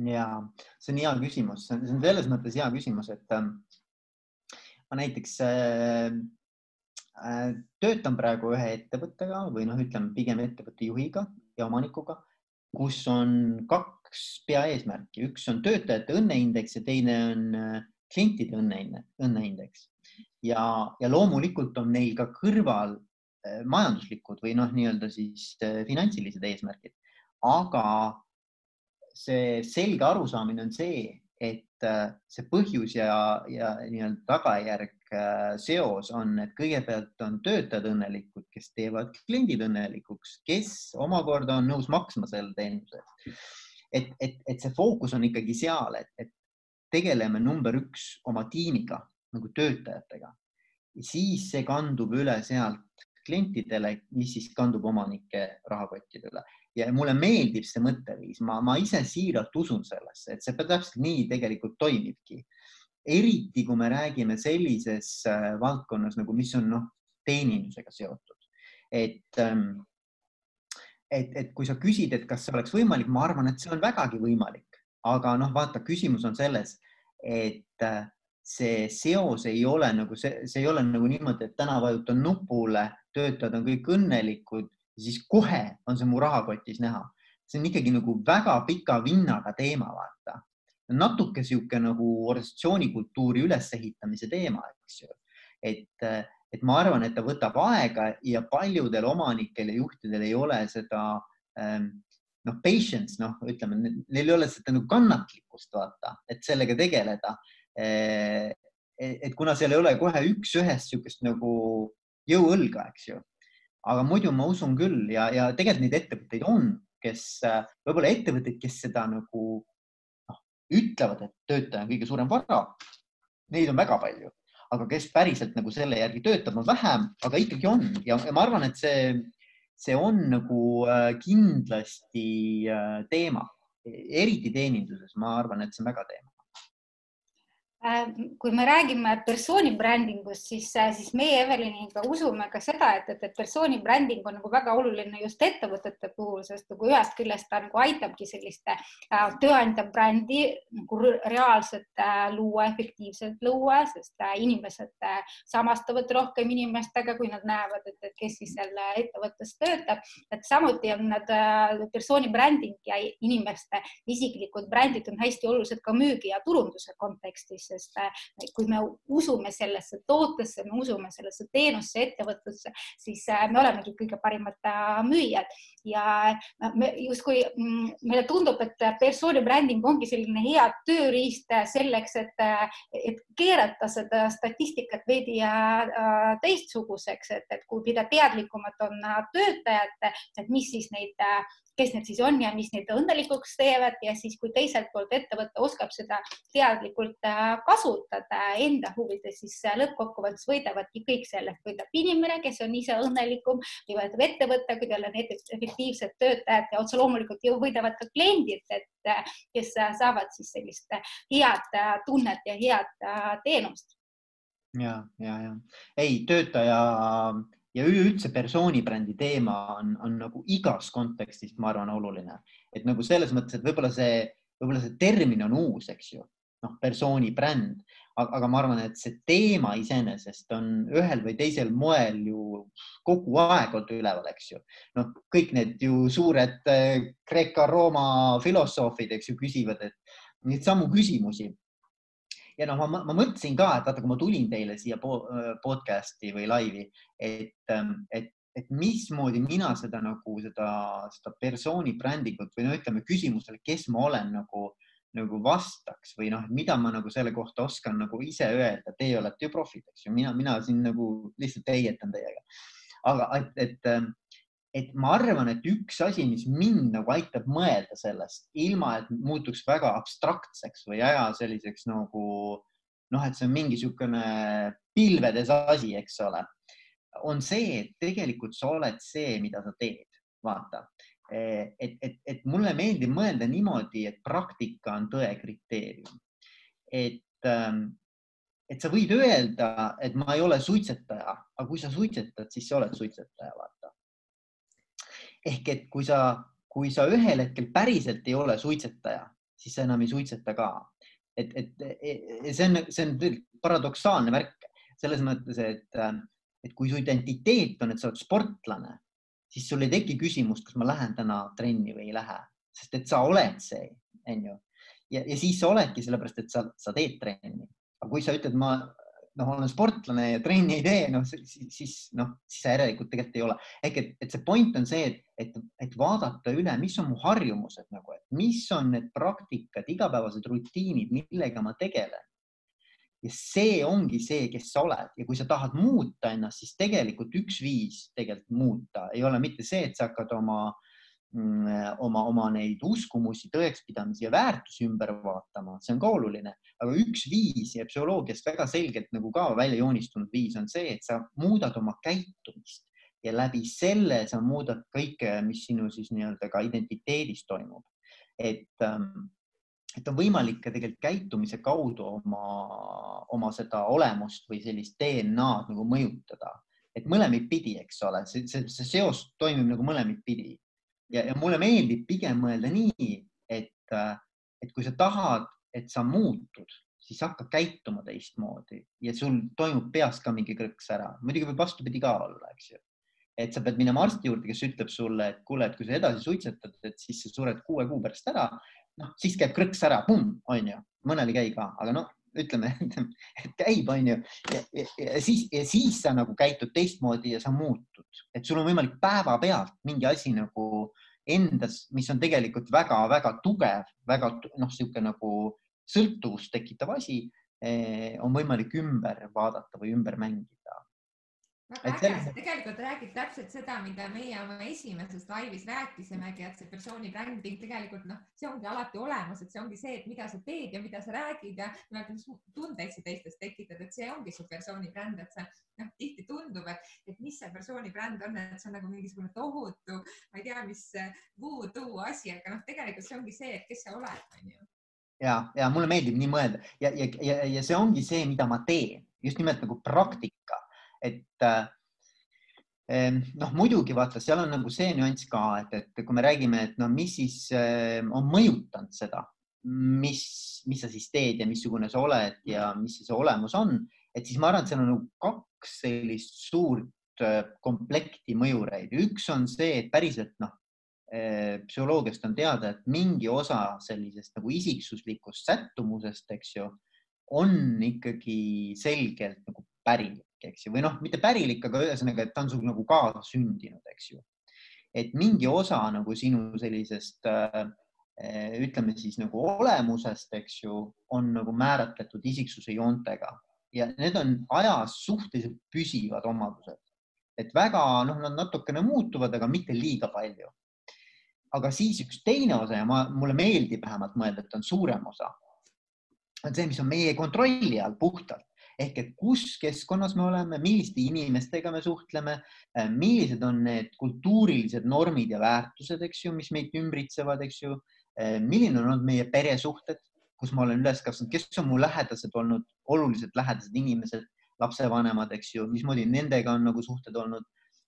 Ja see on hea küsimus, see on selles mõttes hea küsimus, et ähm, ma näiteks äh, äh, töötan praegu ühe ettevõttega või noh, ütleme pigem ettevõtte juhiga ja omanikuga, kus on kaks peaeesmärki, üks on töötajate õnneindeks ja teine on äh, klientide õnne, õnneindeks ja, ja loomulikult on neil ka kõrval majanduslikud või noh, nii-öelda siis finantsilised eesmärgid, aga see selge arusaamine on see, et äh, see põhjus ja, ja nii-öelda tagajärg äh, seos on, et kõigepealt on töötajad õnnelikud, kes teevad kliendid õnnelikuks, kes omakorda on nõus maksma selle teenuse eest. et, et, et see fookus on ikkagi seal, et, et tegeleme number üks oma tiimiga nagu töötajatega, siis see kandub üle sealt klientidele, mis siis kandub omanike rahakottide üle ja mulle meeldib see mõtteviis, ma, ma ise siiralt usun sellesse, et see täpselt nii tegelikult toimibki. eriti kui me räägime sellises äh, valdkonnas nagu, mis on noh, teenindusega seotud, et ähm, et, et kui sa küsid, et kas see oleks võimalik, ma arvan, et see on vägagi võimalik, aga noh, vaata, küsimus on selles, et äh, see seos ei ole nagu see, see ei ole nagu niimoodi, et täna vajutan nupule, töötajad on kõik õnnelikud siis kohe on see mu rahakotis näha. see on ikkagi nagu väga pika vinnaga teema, vaata. natuke sihuke nagu organisatsioonikultuuri ülesehitamise teema, eks ju. et, et ma arvan, et ta võtab aega ja paljudel omanikel ja juhtidel ei ole seda ähm, noh, patience, noh, ütleme, neil ei ole seda nagu kannatlikkust, vaata, et sellega tegeleda. et kuna seal ei ole kohe üks-ühest niisugust nagu jõuõlga, eks ju aga muidu ma usun küll ja, ja tegelikult neid ettevõtteid on, kes võib-olla ettevõtteid, kes seda nagu noh, ütlevad, et töötaja on kõige suurem vara. Neid on väga palju, aga kes päriselt nagu selle järgi töötab, on vähem, aga ikkagi on. Ja, ja ma arvan, et see, see on nagu kindlasti teema, eriti teeninduses, ma arvan, et see on väga teema
kui me räägime persooni brändingust, siis, siis meie Eveliniga usume ka seda, et, et, et persooni bränding on nagu väga oluline just ettevõtete puhul, sest nagu ühest küljest ta nagu aitabki sellist äh, tööandja brändi nagu reaalselt äh, luua, efektiivselt luua, sest äh, inimesed äh, samastavad rohkem inimestega, kui nad näevad, et, et kes siis seal ettevõttes töötab. et samuti on nad äh, persooni bränding ja inimeste isiklikud brändid on hästi olulised ka müügi ja turunduse kontekstis sest äh, kui me usume sellesse tootesse, me usume sellesse teenusse, ettevõtlusse, siis äh, me olemegi kõige parimad äh, müüjad. Ja me justkui mm, meile tundub, et persooni bränding ongi selline hea tööriist selleks, et, et keerata seda statistikat veidi teistsuguseks, et, et kui mida teadlikumad on töötajad, et mis siis neid kes need siis on ja mis neid õnnelikuks teevad ja siis, kui teiselt poolt ettevõte oskab seda teadlikult äh, kasutada enda huvides, siis äh, lõppkokkuvõttes võidavadki kõik sellest, võidab inimene, kes on ise õnnelikum või võidab ettevõte, kui tal on efektiivsed töötajad ja otse loomulikult ju võidavad ka kliendid, et äh, kes saavad siis sellist head tunnet ja head teenust.
ja, ja, ja ei, töötaja ja üleüldse persooni brändi teema on, on nagu igas kontekstis, ma arvan, oluline, et nagu selles mõttes, et võib-olla see, võib-olla see termin on uus, eks ju, noh, persooni bränd, aga ma arvan, et see teema iseenesest on ühel või teisel moel ju kogu aeg olnud üleval, eks ju. noh, kõik need ju suured eh, Kreeka-Rooma filosoofid, eks ju, küsivad, et neid samu küsimusi ja noh, ma, ma mõtlesin ka, et vaata, kui ma tulin teile siia podcast'i või laivi, et, ähm, et, et mismoodi mina seda nagu seda, seda persooni brändingut või no ütleme küsimusele, kes ma olen nagu, nagu vastaks või noh, mida ma nagu selle kohta oskan nagu ise öelda, teie olete ju profid, eks ju, mina, mina siin nagu lihtsalt heietan teiega. aga et, et, ähm, et ma arvan, et üks asi, mis mind nagu aitab mõelda sellest, ilma et muutuks väga abstraktseks või aja selliseks nagu noh, et see on mingi niisugune pilvedes asi, eks ole, on see, et tegelikult sa oled see, mida sa teed, vaata et, et, et mulle meeldib mõelda niimoodi, et praktika on tõe kriteerium. et, ähm, et sa võid öelda, et ma ei ole suitsetaja, aga kui sa suitsetad, siis sa oled suitsetaja, vaata. Ehk et kui sa, kui sa ühel hetkel päriselt ei ole suitsetaja, siis sa enam ei suitseta ka. et, et see on, see on paradoksaalne värk selles mõttes, et, et kui su identiteet on, et sa oled sportlane siis sul ei teki küsimust, kas ma lähen täna trenni või ei lähe, sest et sa oled see, onju. ja, ja siis sa oledki sellepärast, et sa, sa teed trenni. aga kui sa ütled, ma noh, olen sportlane ja trenni ei tee, noh siis noh, siis sa järelikult tegelikult ei ole. ehk et, et see point on see, et, et, et vaadata üle, mis on mu harjumused nagu, et mis on need praktikad, igapäevased rutiinid, millega ma tegelen ja see ongi see, kes sa oled ja kui sa tahad muuta ennast, siis tegelikult üks viis tegelikult muuta ei ole mitte see, et sa hakkad oma, mm, oma, oma neid uskumusi, tõekspidamisi ja väärtusi ümber vaatama, see on ka oluline, aga üks viis ja psühholoogiast väga selgelt nagu ka välja joonistunud viis on see, et sa muudad oma käitumist. Ja läbi selle sa muudad kõike, mis sinu siis nii-öelda ka identiteedis toimub. et ähm, et on võimalik ka tegelikult käitumise kaudu oma, oma seda olemust või sellist DNA-d nagu mõjutada, et mõlemat pidi, eks ole, see, see, see seos toimib nagu mõlemat pidi ja, ja mulle meeldib pigem mõelda nii, et, et kui sa tahad, et sa muutud, siis hakka käituma teistmoodi ja sul toimub peas ka mingi krõks ära, muidugi võib vastupidi ka olla, eks ju. Et sa pead minema arsti juurde, kes ütleb sulle, et kuule, et kui sa edasi suitsetad, et siis sa sured kuue kuu pärast ära noh, siis käib krõks ära, onju, mõnel ei käi ka, aga noh, ütleme, et käib, onju ja, siis, siis sa nagu käitud teistmoodi ja sa muutud, et sul on võimalik päevapealt mingi asi nagu endas, mis on tegelikult väga-väga tugev, väga noh, niisugune nagu sõltuvust tekitav asi, eh, on võimalik ümber vaadata või ümber mängida
väga äge, sa tegelikult räägid täpselt seda, mida meie oma esimeses laivis rääkisimegi, et see persooni bränding tegelikult noh, see ongi alati olemas, et see ongi see, et mida sa teed ja mida sa räägid ja mis tundeid sa teistes tekitad, et see ongi su persooni bränd, et see noh, tihti tundub, et, et mis see persooni bränd on, et see on nagu mingisugune tohutu, ma ei tea, mis voodoo asi, aga noh, tegelikult see ongi see, et kes sa oled, onju
ja, ja mulle meeldib nii mõelda. Ja, ja, ja, ja see ongi see, mida ma teen, just nimelt nagu praktika et äh, noh, muidugi vaata, seal on nagu see nüanss ka, et, et kui me räägime, et no mis siis on mõjutanud seda, mis, mis sa siis teed ja missugune sa oled ja mis see olemus on, et siis ma arvan, et seal on nagu kaks sellist suurt äh, komplekti mõjureid. üks on see, et päriselt noh, psühholoogiast on teada, et mingi osa sellisest nagu isiksuslikust sättumusest, eks ju, on ikkagi selgelt nagu pärilik eks ju, või noh, mitte pärilik, aga ühesõnaga, et ta on sul nagu kaasasündinud, eks ju. et mingi osa nagu sinu sellisest äh, ütleme siis nagu olemusest, eks ju, on nagu määratletud isiksuse joontega ja need on ajas suhteliselt püsivad omadused, et väga noh, nad natukene muutuvad, aga mitte liiga palju. aga siis üks teine osa ja ma, mulle meeldib vähemalt mõelda, et on suurem osa, on see, mis on meie kontrolli all puhtalt ehk et kus keskkonnas me oleme, milliste inimestega me suhtleme, äh, millised on need kultuurilised normid ja väärtused, eks ju, mis meid ümbritsevad, eks ju, äh, milline on olnud meie peresuhted, kus ma olen üles kasvanud, kes on mu lähedased olnud, oluliselt lähedased inimesed, lapsevanemad, eks ju, mismoodi nendega on nagu suhted olnud.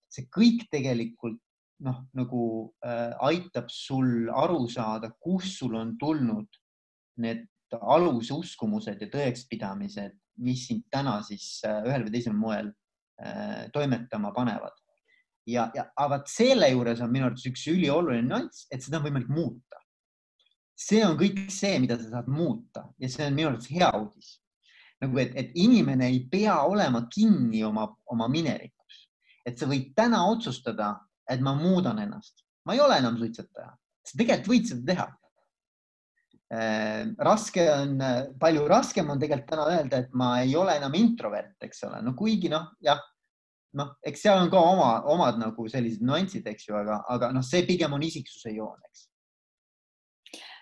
see kõik tegelikult noh, nagu äh, aitab sul aru saada, kust sul on tulnud need alususkumused ja tõekspidamised mis sind täna siis äh, ühel või teisel moel äh, toimetama panevad. ja, ja aga vot selle juures on minu arvates üks ülioluline nüanss, et seda on võimalik muuta. see on kõik see, mida sa saad muuta ja see on minu arvates hea uudis. nagu, et, et inimene ei pea olema kinni oma, oma minevikus, et sa võid täna otsustada, et ma muudan ennast, ma ei ole enam suitsetaja, sa tegelikult võid seda teha raske on, palju raskem on tegelikult täna öelda, et ma ei ole enam introvert, eks ole, no kuigi noh, jah, noh, eks seal on ka oma, omad nagu sellised nüansid, eks ju, aga, aga noh, see pigem on isiksuse joon, eks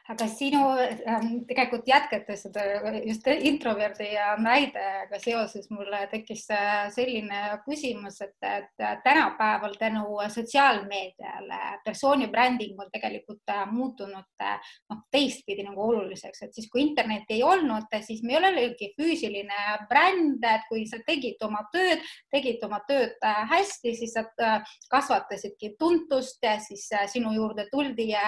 aga sinu ähm, tegelikult jätkates seda just introverdi näidega seoses mulle tekkis äh, selline küsimus, et, et tänapäeval tänu sotsiaalmeediale persooni bränding on tegelikult äh, muutunud äh, noh, teistpidi nagu oluliseks, et siis kui internetti ei olnud, siis meil oligi füüsiline bränd, et kui sa tegid oma tööd, tegid oma tööd hästi, siis sa kasvatasidki tuntust ja siis sinu juurde tuldi ja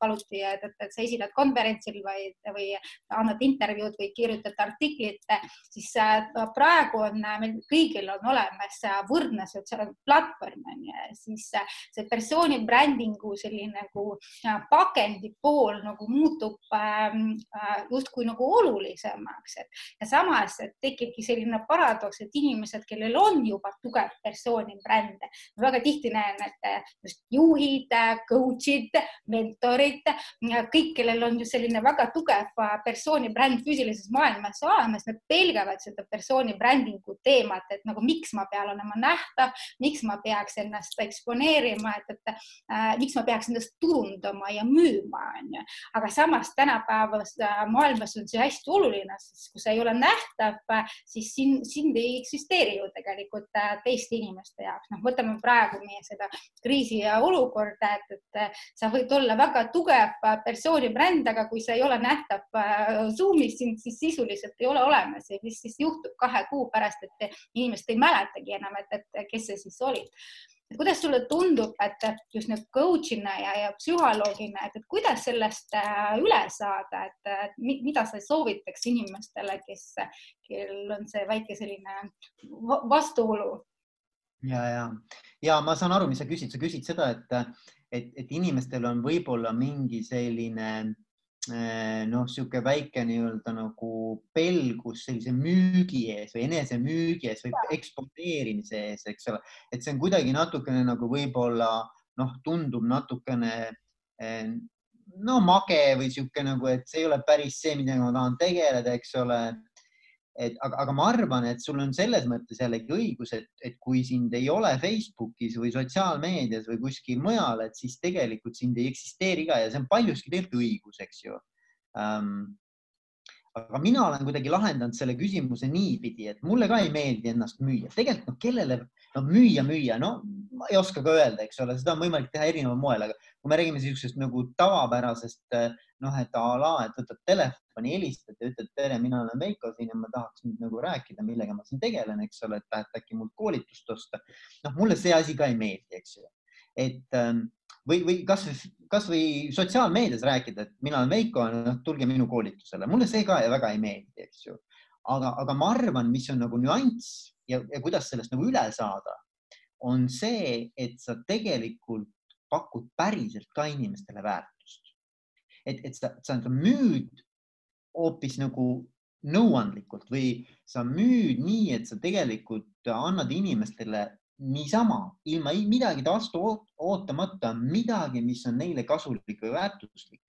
paluti, et, et sa esined esined konverentsil või, või annad intervjuud või kirjutad artiklit, siis äh, praegu on äh, meil kõigil on olemas äh, võrdne sotsiaalne platvorm on ju, siis see persooni brändingu selline nagu pakendi pool nagu muutub ähm, justkui nagu olulisemaks, et ja samas tekibki selline paradoks, et inimesed, kellel on juba tugev persooni bränd, väga tihti näen, et just juhid, coach'id, mentorid, kõik, kellel kellel on ju selline väga tugev äh, persooni bränd füüsilises maailmas olemas, nad pelgavad seda persooni brändingu teemat, et nagu miks ma pean olema nähtav, miks ma peaks ennast eksponeerima, et, et äh, miks ma peaks ennast turundama ja müüma, onju. aga samas tänapäevas äh, maailmas on see hästi oluline, sest kui sa ei ole nähtav äh,, siis sind, sind ei eksisteeri ju tegelikult teiste inimeste jaoks. noh, võtame praegu meie seda kriisi ja olukorda, et, et sa võid olla väga tugev persooni bränd bränd, aga kui see ei ole nähtav äh, Zoomis, siis sisuliselt ei ole olemas. Ja mis siis juhtub kahe kuu pärast, et inimesed ei mäletagi enam, et, et kes see siis oli. Kuidas sulle tundub, et just nüüd coach'ina ja, ja psühholoogina, et, et kuidas sellest äh, üle saada, et mida sa soovitaks inimestele, kes, kellel on see väike selline vastuolu?
ja, ja, ja ma saan aru, mis sa küsid, sa küsid seda, et, et, et inimestel on võib-olla mingi selline Eh, noh, niisugune väike nii-öelda nagu pelgus sellise müügi ees või enesemüügi ees või eksponeerimise ees, eks ole, et see on kuidagi natukene nagu võib-olla noh, tundub natukene eh, no mage või niisugune nagu, et see ei ole päris see, millega ma tahan tegeleda, eks ole et aga, aga ma arvan, et sul on selles mõttes jällegi õigus, et, et kui sind ei ole Facebookis või sotsiaalmeedias või kuskil mujal, et siis tegelikult sind ei eksisteeri ka ja see on paljuski tegelikult õigus, eks ju. Um, aga mina olen kuidagi lahendanud selle küsimuse niipidi, et mulle ka ei meeldi ennast müüa. tegelikult noh, kellele, no müüa, müüa, no ma ei oska ka öelda, eks ole, seda on võimalik teha erineval moel, aga kui me räägime niisugusest nagu tavapärasest noh, et a la, et võtad telefoni, helistad ja ütled, tere, mina olen Veiko siin ja ma tahaks nüüd nagu rääkida, millega ma siin tegelen, eks ole, et tahad äkki mult koolitust osta. noh, mulle see asi ka ei meeldi, eks ju. et ähm, või, või kasvõi, kasvõi sotsiaalmeedias rääkida, et mina olen Veiko, noh, tulge minu koolitusele, mulle see ka väga ei meeldi, eks ju. aga, aga ma arvan, mis on nagu nüanss ja, ja kuidas sellest nagu üle saada, on see, et sa tegelikult pakud päriselt ka inimestele väärtust. et, et sa, sa, müüd hoopis nagu nõuandlikult või sa müüd nii, et sa tegelikult annad inimestele niisama ilma midagi vastu ootamata, midagi, mis on neile kasulik või väärtuslik.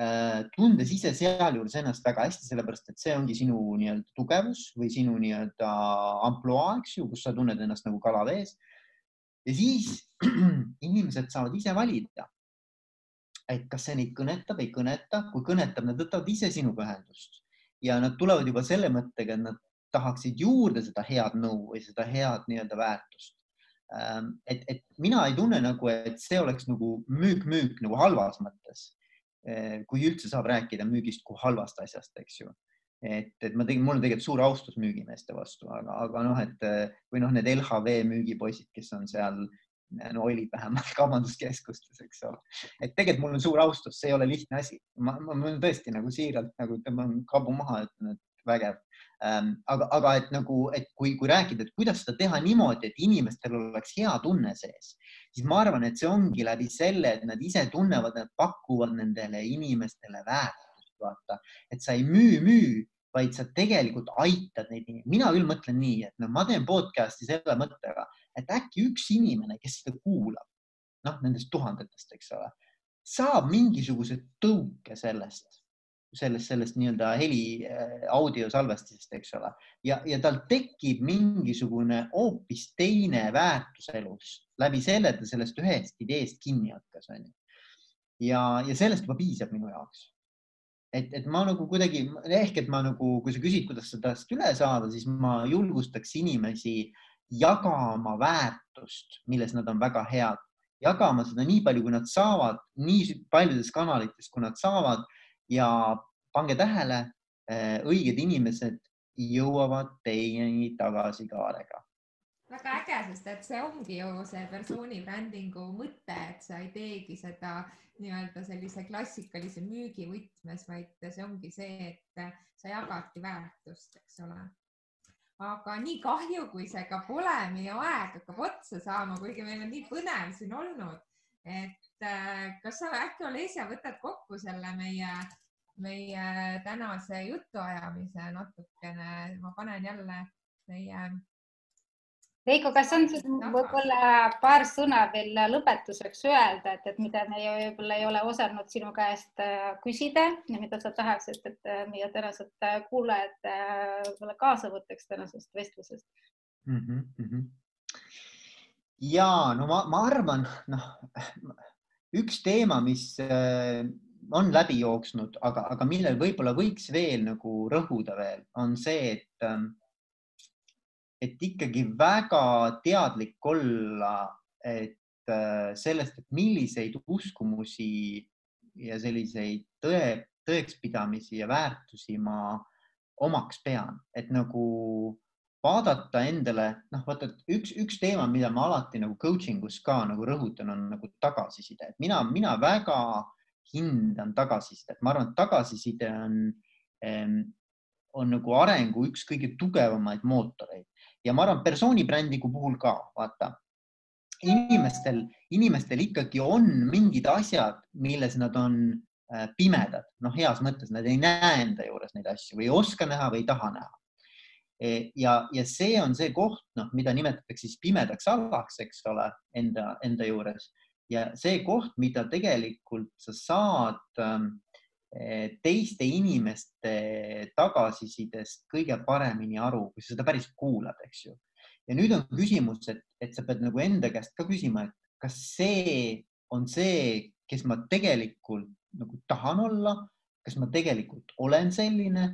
Äh, tundes ise sealjuures ennast väga hästi, sellepärast et see ongi sinu nii-öelda tugevus või sinu nii-öelda ampluaa, eks ju, kus sa tunned ennast nagu kala vees. ja siis inimesed saavad ise valida, et kas see neid kõnetab, ei kõneta, kui kõnetab, nad võtavad ise sinuga ühendust ja nad tulevad juba selle mõttega, et nad tahaksid juurde seda head nõu või seda head nii-öelda väärtust. Ähm, et, et mina ei tunne nagu, et see oleks nagu müük-müük nagu halvas mõttes. Äh, kui üldse saab rääkida müügist kui halvast asjast, eks ju. et, et ma tegin, mul on tegelikult suur austus müügimeeste vastu, aga, aga noh, et või noh, need LHV müügipoisid, kes on seal no olid vähemalt kaubanduskeskustes, eks ole. et tegelikult mul on suur austus, see ei ole lihtne asi. ma, ma, ma tõesti nagu siiralt nagu tõmban kabu maha, ütlen, et vägev aga, aga et nagu, et kui, kui rääkida, et kuidas seda teha niimoodi, et inimestel oleks hea tunne sees, siis ma arvan, et see ongi läbi selle, et nad ise tunnevad, nad pakuvad nendele inimestele väärtust, vaata, et sa ei müü, müü, vaid sa tegelikult aitad neid inimesi. mina küll mõtlen nii, et no ma teen podcast'i selle mõttega, et äkki üks inimene, kes seda kuulab, noh, nendest tuhandetest, eks ole, saab mingisuguse tõuke sellest sellest, sellest nii-öelda heli äh, audiosalvestisest, eks ole, ja, ja tal tekib mingisugune hoopis teine väärtus elus läbi selle, et ta sellest ühest ideest kinni hakkas, onju. ja, ja sellest juba piisab minu jaoks. et, et ma nagu kuidagi ehk et ma nagu, kui sa küsid, kuidas sellest üle saada, siis ma julgustaks inimesi jagama väärtust, milles nad on väga head, jagama seda nii palju, kui nad saavad, nii paljudes kanalites, kui nad saavad ja pange tähele, eh, õiged inimesed jõuavad teieni tagasi kaarega.
väga äge, sest et see ongi ju see persooni brändingu mõte, et sa ei teegi seda nii-öelda sellise klassikalise müügi võtmes, vaid see ongi see, et sa jagadki väärtust, eks ole. aga nii kahju, kui see ka pole, meie aeg hakkab otsa saama, kuigi meil on nii põnev siin olnud, et kas sa äkki, Olesja, võtad kokku selle meie meie tänase jutuajamise natukene, ma panen jälle meie.
Veiko, kas on võib-olla paar sõna veel lõpetuseks öelda, et, et mida me võib-olla ei ole osanud sinu käest äh, küsida ja mida sa tahaksid, et äh, meie tänased äh, kuulajad võib-olla kaasa võtaks tänasest vestlusest mm?
-hmm. ja no ma, ma arvan, noh, üks teema, mis on läbi jooksnud, aga, aga millel võib-olla võiks veel nagu rõhuda veel, on see, et, ähm, et ikkagi väga teadlik olla, et äh, sellest, et milliseid uskumusi ja selliseid tõe, tõekspidamisi ja väärtusi ma omaks pean, et nagu vaadata endale, noh, vaata üks, üks teema, mida ma alati nagu coaching us ka nagu rõhutan, on nagu tagasiside, et mina, mina väga hindan tagasisidet, ma arvan, et tagasiside on, on nagu arengu üks kõige tugevamaid mootoreid. Ja ma arvan, persooni brändigu puhul ka, vaata, inimestel, inimestel ikkagi on mingid asjad, milles nad on äh, pimedad, noh, heas mõttes nad ei näe enda juures neid asju või ei oska näha või ei taha näha. E, ja, ja see on see koht, noh, mida nimetatakse siis pimedaks alaks, eks ole, enda, enda juures ja see koht, mida tegelikult sa saad ähm, eh, teiste inimeste tagasisidest kõige paremini aru, kui sa seda päriselt kuulad, eks ju. ja nüüd on küsimus, et, et sa pead nagu enda käest ka küsima, et kas see on see, kes ma tegelikult nagu tahan olla, kas ma tegelikult olen selline,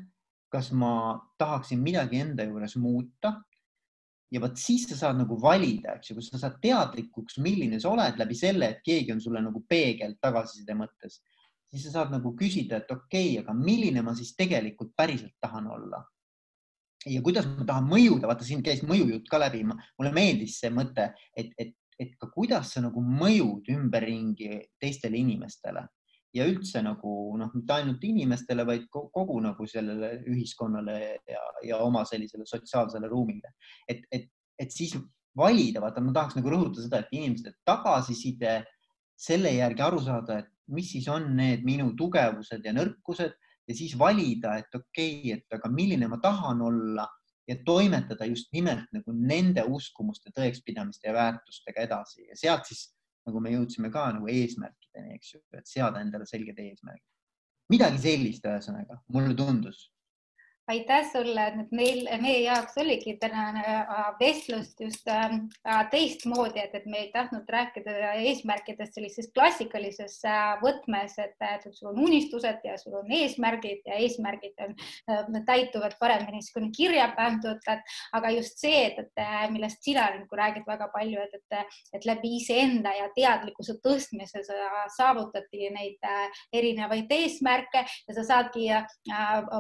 kas ma tahaksin midagi enda juures muuta? Ja vot siis sa saad nagu valida, eks ju, kus sa saad teadlikuks, milline sa oled läbi selle, et keegi on sulle nagu peegel tagasiside mõttes, siis sa saad nagu küsida, et okei okay,, aga milline ma siis tegelikult päriselt tahan olla. ja kuidas ma tahan mõjuda, vaata siin käis mõjujutt ka läbi, mulle meeldis see mõte, et, et, et ka kuidas sa nagu mõjud ümberringi teistele inimestele ja üldse nagu noh, mitte ainult inimestele, vaid kogu nagu sellele ühiskonnale ja, ja oma sellisele sotsiaalsele ruumile. et, et, et siis valida, vaata, ma tahaks nagu rõhutada seda, et inimeste tagasiside selle järgi aru saada, et mis siis on need minu tugevused ja nõrkused ja siis valida, et okei okay,, et aga milline ma tahan olla ja toimetada just nimelt nagu nende uskumuste, tõekspidamiste ja väärtustega edasi ja sealt siis nagu me jõudsime ka nagu eesmärkideni, eks ju, et seada endale selged eesmärgid. midagi sellist, ühesõnaga, mulle tundus
aitäh sulle, et meil, meie jaoks oligi tänane äh, vestlus just ähm, äh, teistmoodi, et, et me ei tahtnud rääkida eesmärkidest sellises klassikalises äh, võtmes, et, et sul on unistused ja sul on eesmärgid ja eesmärgid on, täituvad paremini siis, kui on kirja pandud, aga just see, et, et millest sina nagu räägid väga palju, et, et, et läbi iseenda ja teadlikkuse tõstmise sa saavutadki neid erinevaid eesmärke ja sa saadki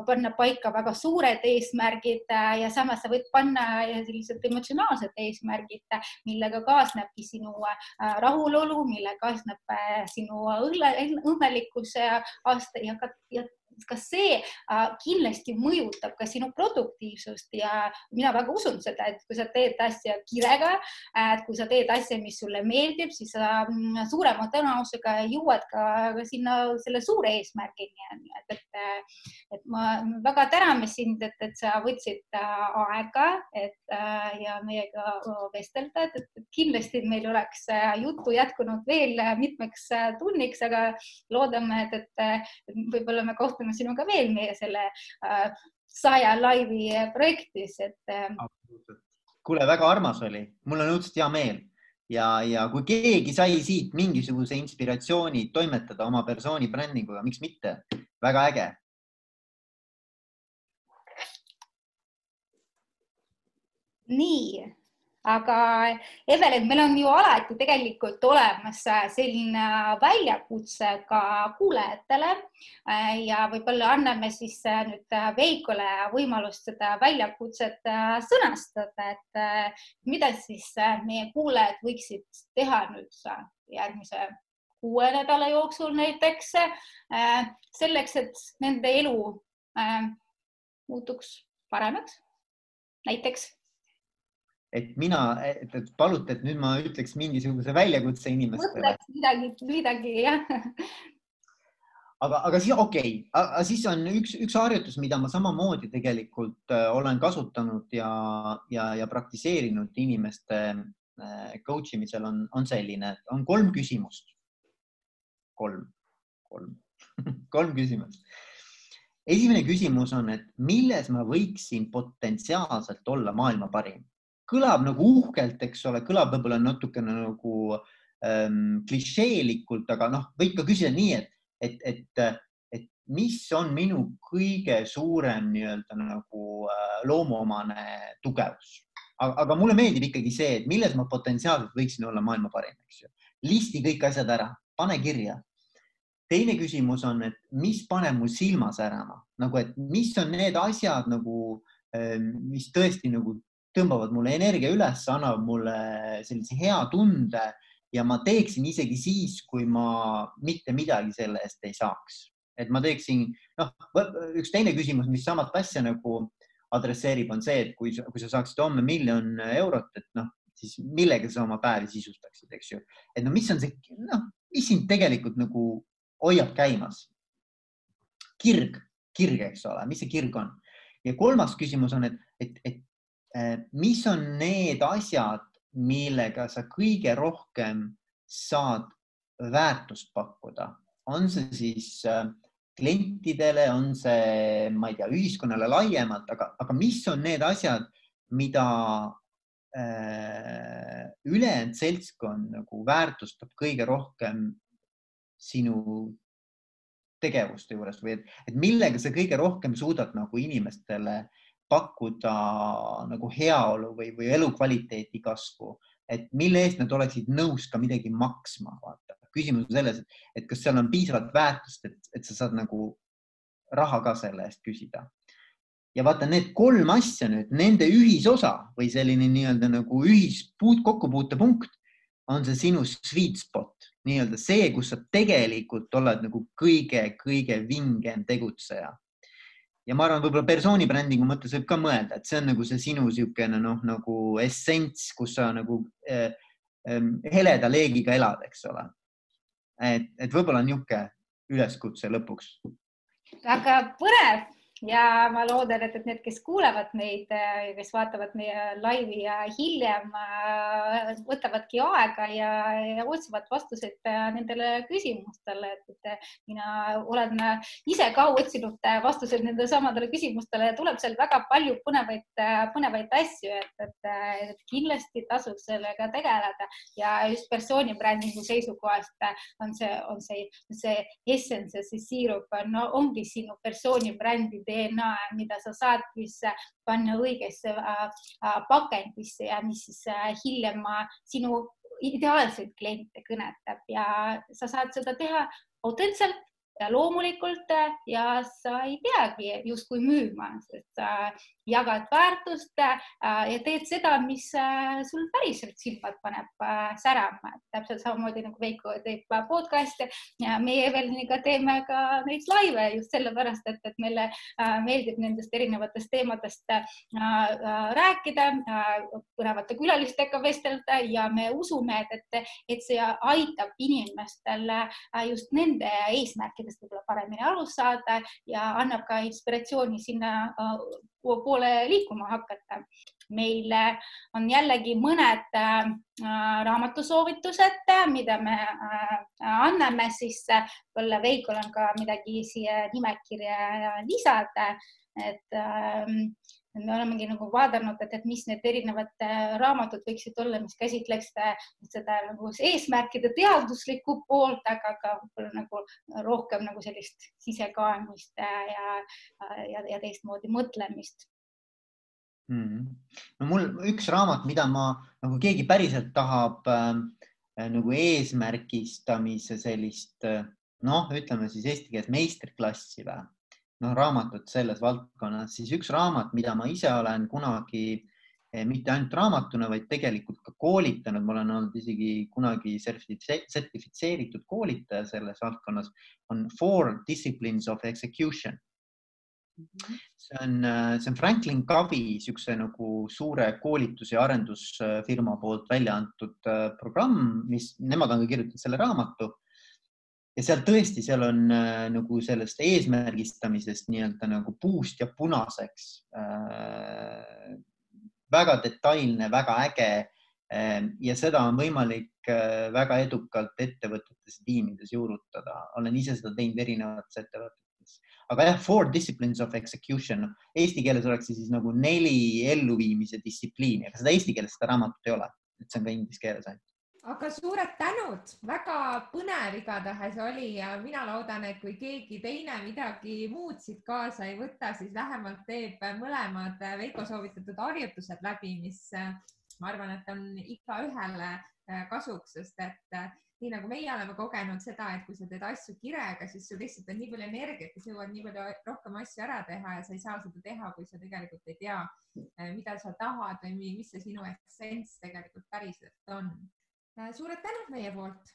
panna paika väga suured eesmärgid äh, ja samas sa võid panna sellised emotsionaalsed eesmärgid, millega kaasnebki sinu äh, rahulolu, millega kaasneb äh, sinu õlle, õnnelikkus aasta ja ja ka see äh, kindlasti mõjutab ka sinu produktiivsust ja mina väga usun seda, et kui sa teed asja kirega et kui sa teed asja, mis sulle meeldib, siis sa mm, suurema tõenäosusega jõuad ka, sinna selle suure eesmärgini, et, et, et ma väga täname sind, et, et sa võtsid äh, aega, et äh, ja meiega vestelda, et, kindlasti meil oleks juttu jätkunud veel mitmeks tunniks, aga loodame, et, et, et võib-olla me kohtume kohtume sinuga veel meie selle äh, saja laivi projektis, et.
kuule, väga armas oli, mul on õudselt hea meel. Ja, ja kui keegi sai siit mingisuguse inspiratsiooni toimetada oma persooni brändinguga, miks mitte, väga äge.
Nii, aga Evelin, meil on ju alati tegelikult olemas selline väljakutse ka kuulajatele äh, ja võib-olla anname siis äh, nüüd Veikole võimalust seda väljakutset äh, sõnastada, et mida siis meie kuulajad võiksid teha nüüd järgmise kuue nädala jooksul näiteks selleks, et nende elu muutuks paremaks. Näiteks
et mina, et, et palute, et nüüd ma ütleks mingisuguse väljakutse inimestele.
midagi, midagi jah.
aga, aga siis okei okay., aga siis on üks, üks harjutus, mida ma samamoodi tegelikult äh, olen kasutanud ja, ja, ja praktiseerinud inimeste äh, coach imisel on, on selline, on kolm küsimust. kolm, kolm kolm küsimust. esimene küsimus on, et milles ma võiksin potentsiaalselt olla maailma parim kõlab nagu uhkelt, eks ole, kõlab võib-olla natukene nagu ähm, klišeelikult, aga noh, võib ka küsida nii, et, et, et, et mis on minu kõige suurem nii-öelda nagu äh, loomuomane tugevus. aga mulle meeldib ikkagi see, et milles ma potentsiaalselt võiksin olla maailma parim, eks ju. listi kõik asjad ära, pane kirja. teine küsimus on, et mis paneb mul silma särama, nagu et mis on need asjad nagu, ähm, mis tõesti nagu tõmbavad mulle energia üles, annavad mulle sellise hea tunde ja ma teeksin isegi siis, kui ma mitte midagi selle eest ei saaks. et ma teeksin, noh, üks teine küsimus, mis samat asja nagu adresseerib, on see, et kui, kui sa saaksid homme miljon eurot, et noh, siis millega sa oma päevi sisustaksid, eks ju. et no mis on see, noh, mis sind tegelikult nagu hoiab käimas? kirg, kirg, eks ole, mis see kirg on? ja kolmas küsimus on, et, et, et mis on need asjad, millega sa kõige rohkem saad väärtust pakkuda, on see siis äh, klientidele, on see, ma ei tea, ühiskonnale laiemalt, aga, aga mis on need asjad, mida äh, ülejäänud seltskond nagu väärtustab kõige rohkem sinu tegevuste juures või et, et millega sa kõige rohkem suudad nagu inimestele äh, pakkuda nagu heaolu või, või elukvaliteeti kasvu, et mille eest nad oleksid nõus ka midagi maksma, vaata. küsimus on selles, et kas seal on piisavalt väärtust, et, et sa saad nagu raha ka selle eest küsida. ja vaata need kolm asja nüüd, nende ühisosa või selline nii-öelda nagu ühispuut, kokkupuutepunkt on see sinu sweet spot, nii-öelda see, kus sa tegelikult oled nagu kõige-kõige vingem tegutseja ja ma arvan, võib-olla persooni brändingu mõttes võib ka mõelda, et see on nagu see sinu niisugune noh, nagu essents, kus sa nagu eh, eh, heleda leegiga elad, eks ole. et, et võib-olla niisugune üleskutse lõpuks.
väga põnev ja ma loodan, et, et need, kes kuulavad meid ja kes vaatavad meie laivi ja hiljem äh, võtavadki aega ja, ja otsivad vastuseid äh, nendele küsimustele, et, mina olen ise ka otsinud äh, vastuseid nendele samadele küsimustele ja tuleb seal väga palju põnevaid, põnevaid asju, et, et, et kindlasti tasub sellega tegeleda. Ja just persooni brändingu seisukohast on see, on see, see essence see siirup no, ongi sinu persooni brändi DNA, mida sa saad siis panna õigesse äh, äh, pakendisse ja mis siis äh, hiljem sinu ideaalseid kliente kõnetab. Ja sa saad seda teha autentselt ja loomulikult ja sa ei peagi justkui müüma, sest sa jagad väärtust äh, ja teed seda, mis äh, sul päriselt silmad paneb äh, särama, et täpselt samamoodi nagu Veiko teeb podcast'e ja meie Eveliniga teeme ka neid laive just sellepärast, et, et meile meeldib nendest erinevatest teemadest rääkida, põnevate külalistega vestelda ja me usume, et, et, et see aitab inimestel just nende eesmärkidest võib-olla paremini aru saada ja annab ka inspiratsiooni sinna poole liikuma hakata. meil on jällegi mõned äh, raamatusoovitused, mida me äh, anname, siis võib-olla Veikol on ka midagi siia nimekirja lisada, et ähm, me olemegi nagu vaadanud, et, et mis need erinevad raamatud võiksid olla, mis käsitleks seda nagu eesmärkide teaduslikku poolt, aga ka nagu rohkem nagu sellist sisekaemust ja, ja, ja teistmoodi mõtlemist
mm. -hmm. no mul üks raamat, mida ma nagu keegi päriselt tahab äh, nagu eesmärgistamise sellist noh, ütleme siis eesti keeles meistriklassi või noh, raamatut selles valdkonnas, siis üks raamat, mida ma ise olen kunagi eh, mitte ainult raamatuna, vaid tegelikult ka koolitanud, ma olen olnud isegi kunagi sertifitseeritud koolitaja selles valdkonnas, on Four Disciplines of Execution. see on, eh, see on Franklin Covey, niisuguse nagu suure koolitus- ja arendusfirma poolt välja antud eh, programm, mis nemad on ka kirjutanud selle raamatu ja seal tõesti, seal on äh, nagu sellest eesmärgistamisest nii-öelda nagu puust ja punaseks äh,. väga detailne, väga äge äh, ja seda on võimalik äh, väga edukalt ettevõtetes, tiimides juurutada. olen ise seda teinud erinevates ettevõtetes, aga jah, four disciplines of execution, eesti keeles oleks see siis nagu neli elluviimise distsipliini, aga seda eesti keeles seda raamatut ei ole, et see on ka inglise keeles ainult
aga suured tänud, väga põnev igatahes oli ja mina loodan, et kui keegi teine midagi muud siit kaasa ei võta, siis vähemalt teeb mõlemad Veiko soovitatud harjutused läbi, mis ma arvan, et on igaühele kasuks, sest et nii nagu meie oleme kogenud seda, et kui sa teed asju kirega, siis sul lihtsalt on nii palju energiat ja sa jõuad nii palju rohkem asju ära teha ja sa ei saa seda teha, kui sa tegelikult ei tea, mida sa tahad või mis see sinu essents tegelikult päriselt on. Äh, suured tänud meie poolt.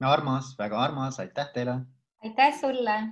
armas, väga armas, aitäh teile.
aitäh sulle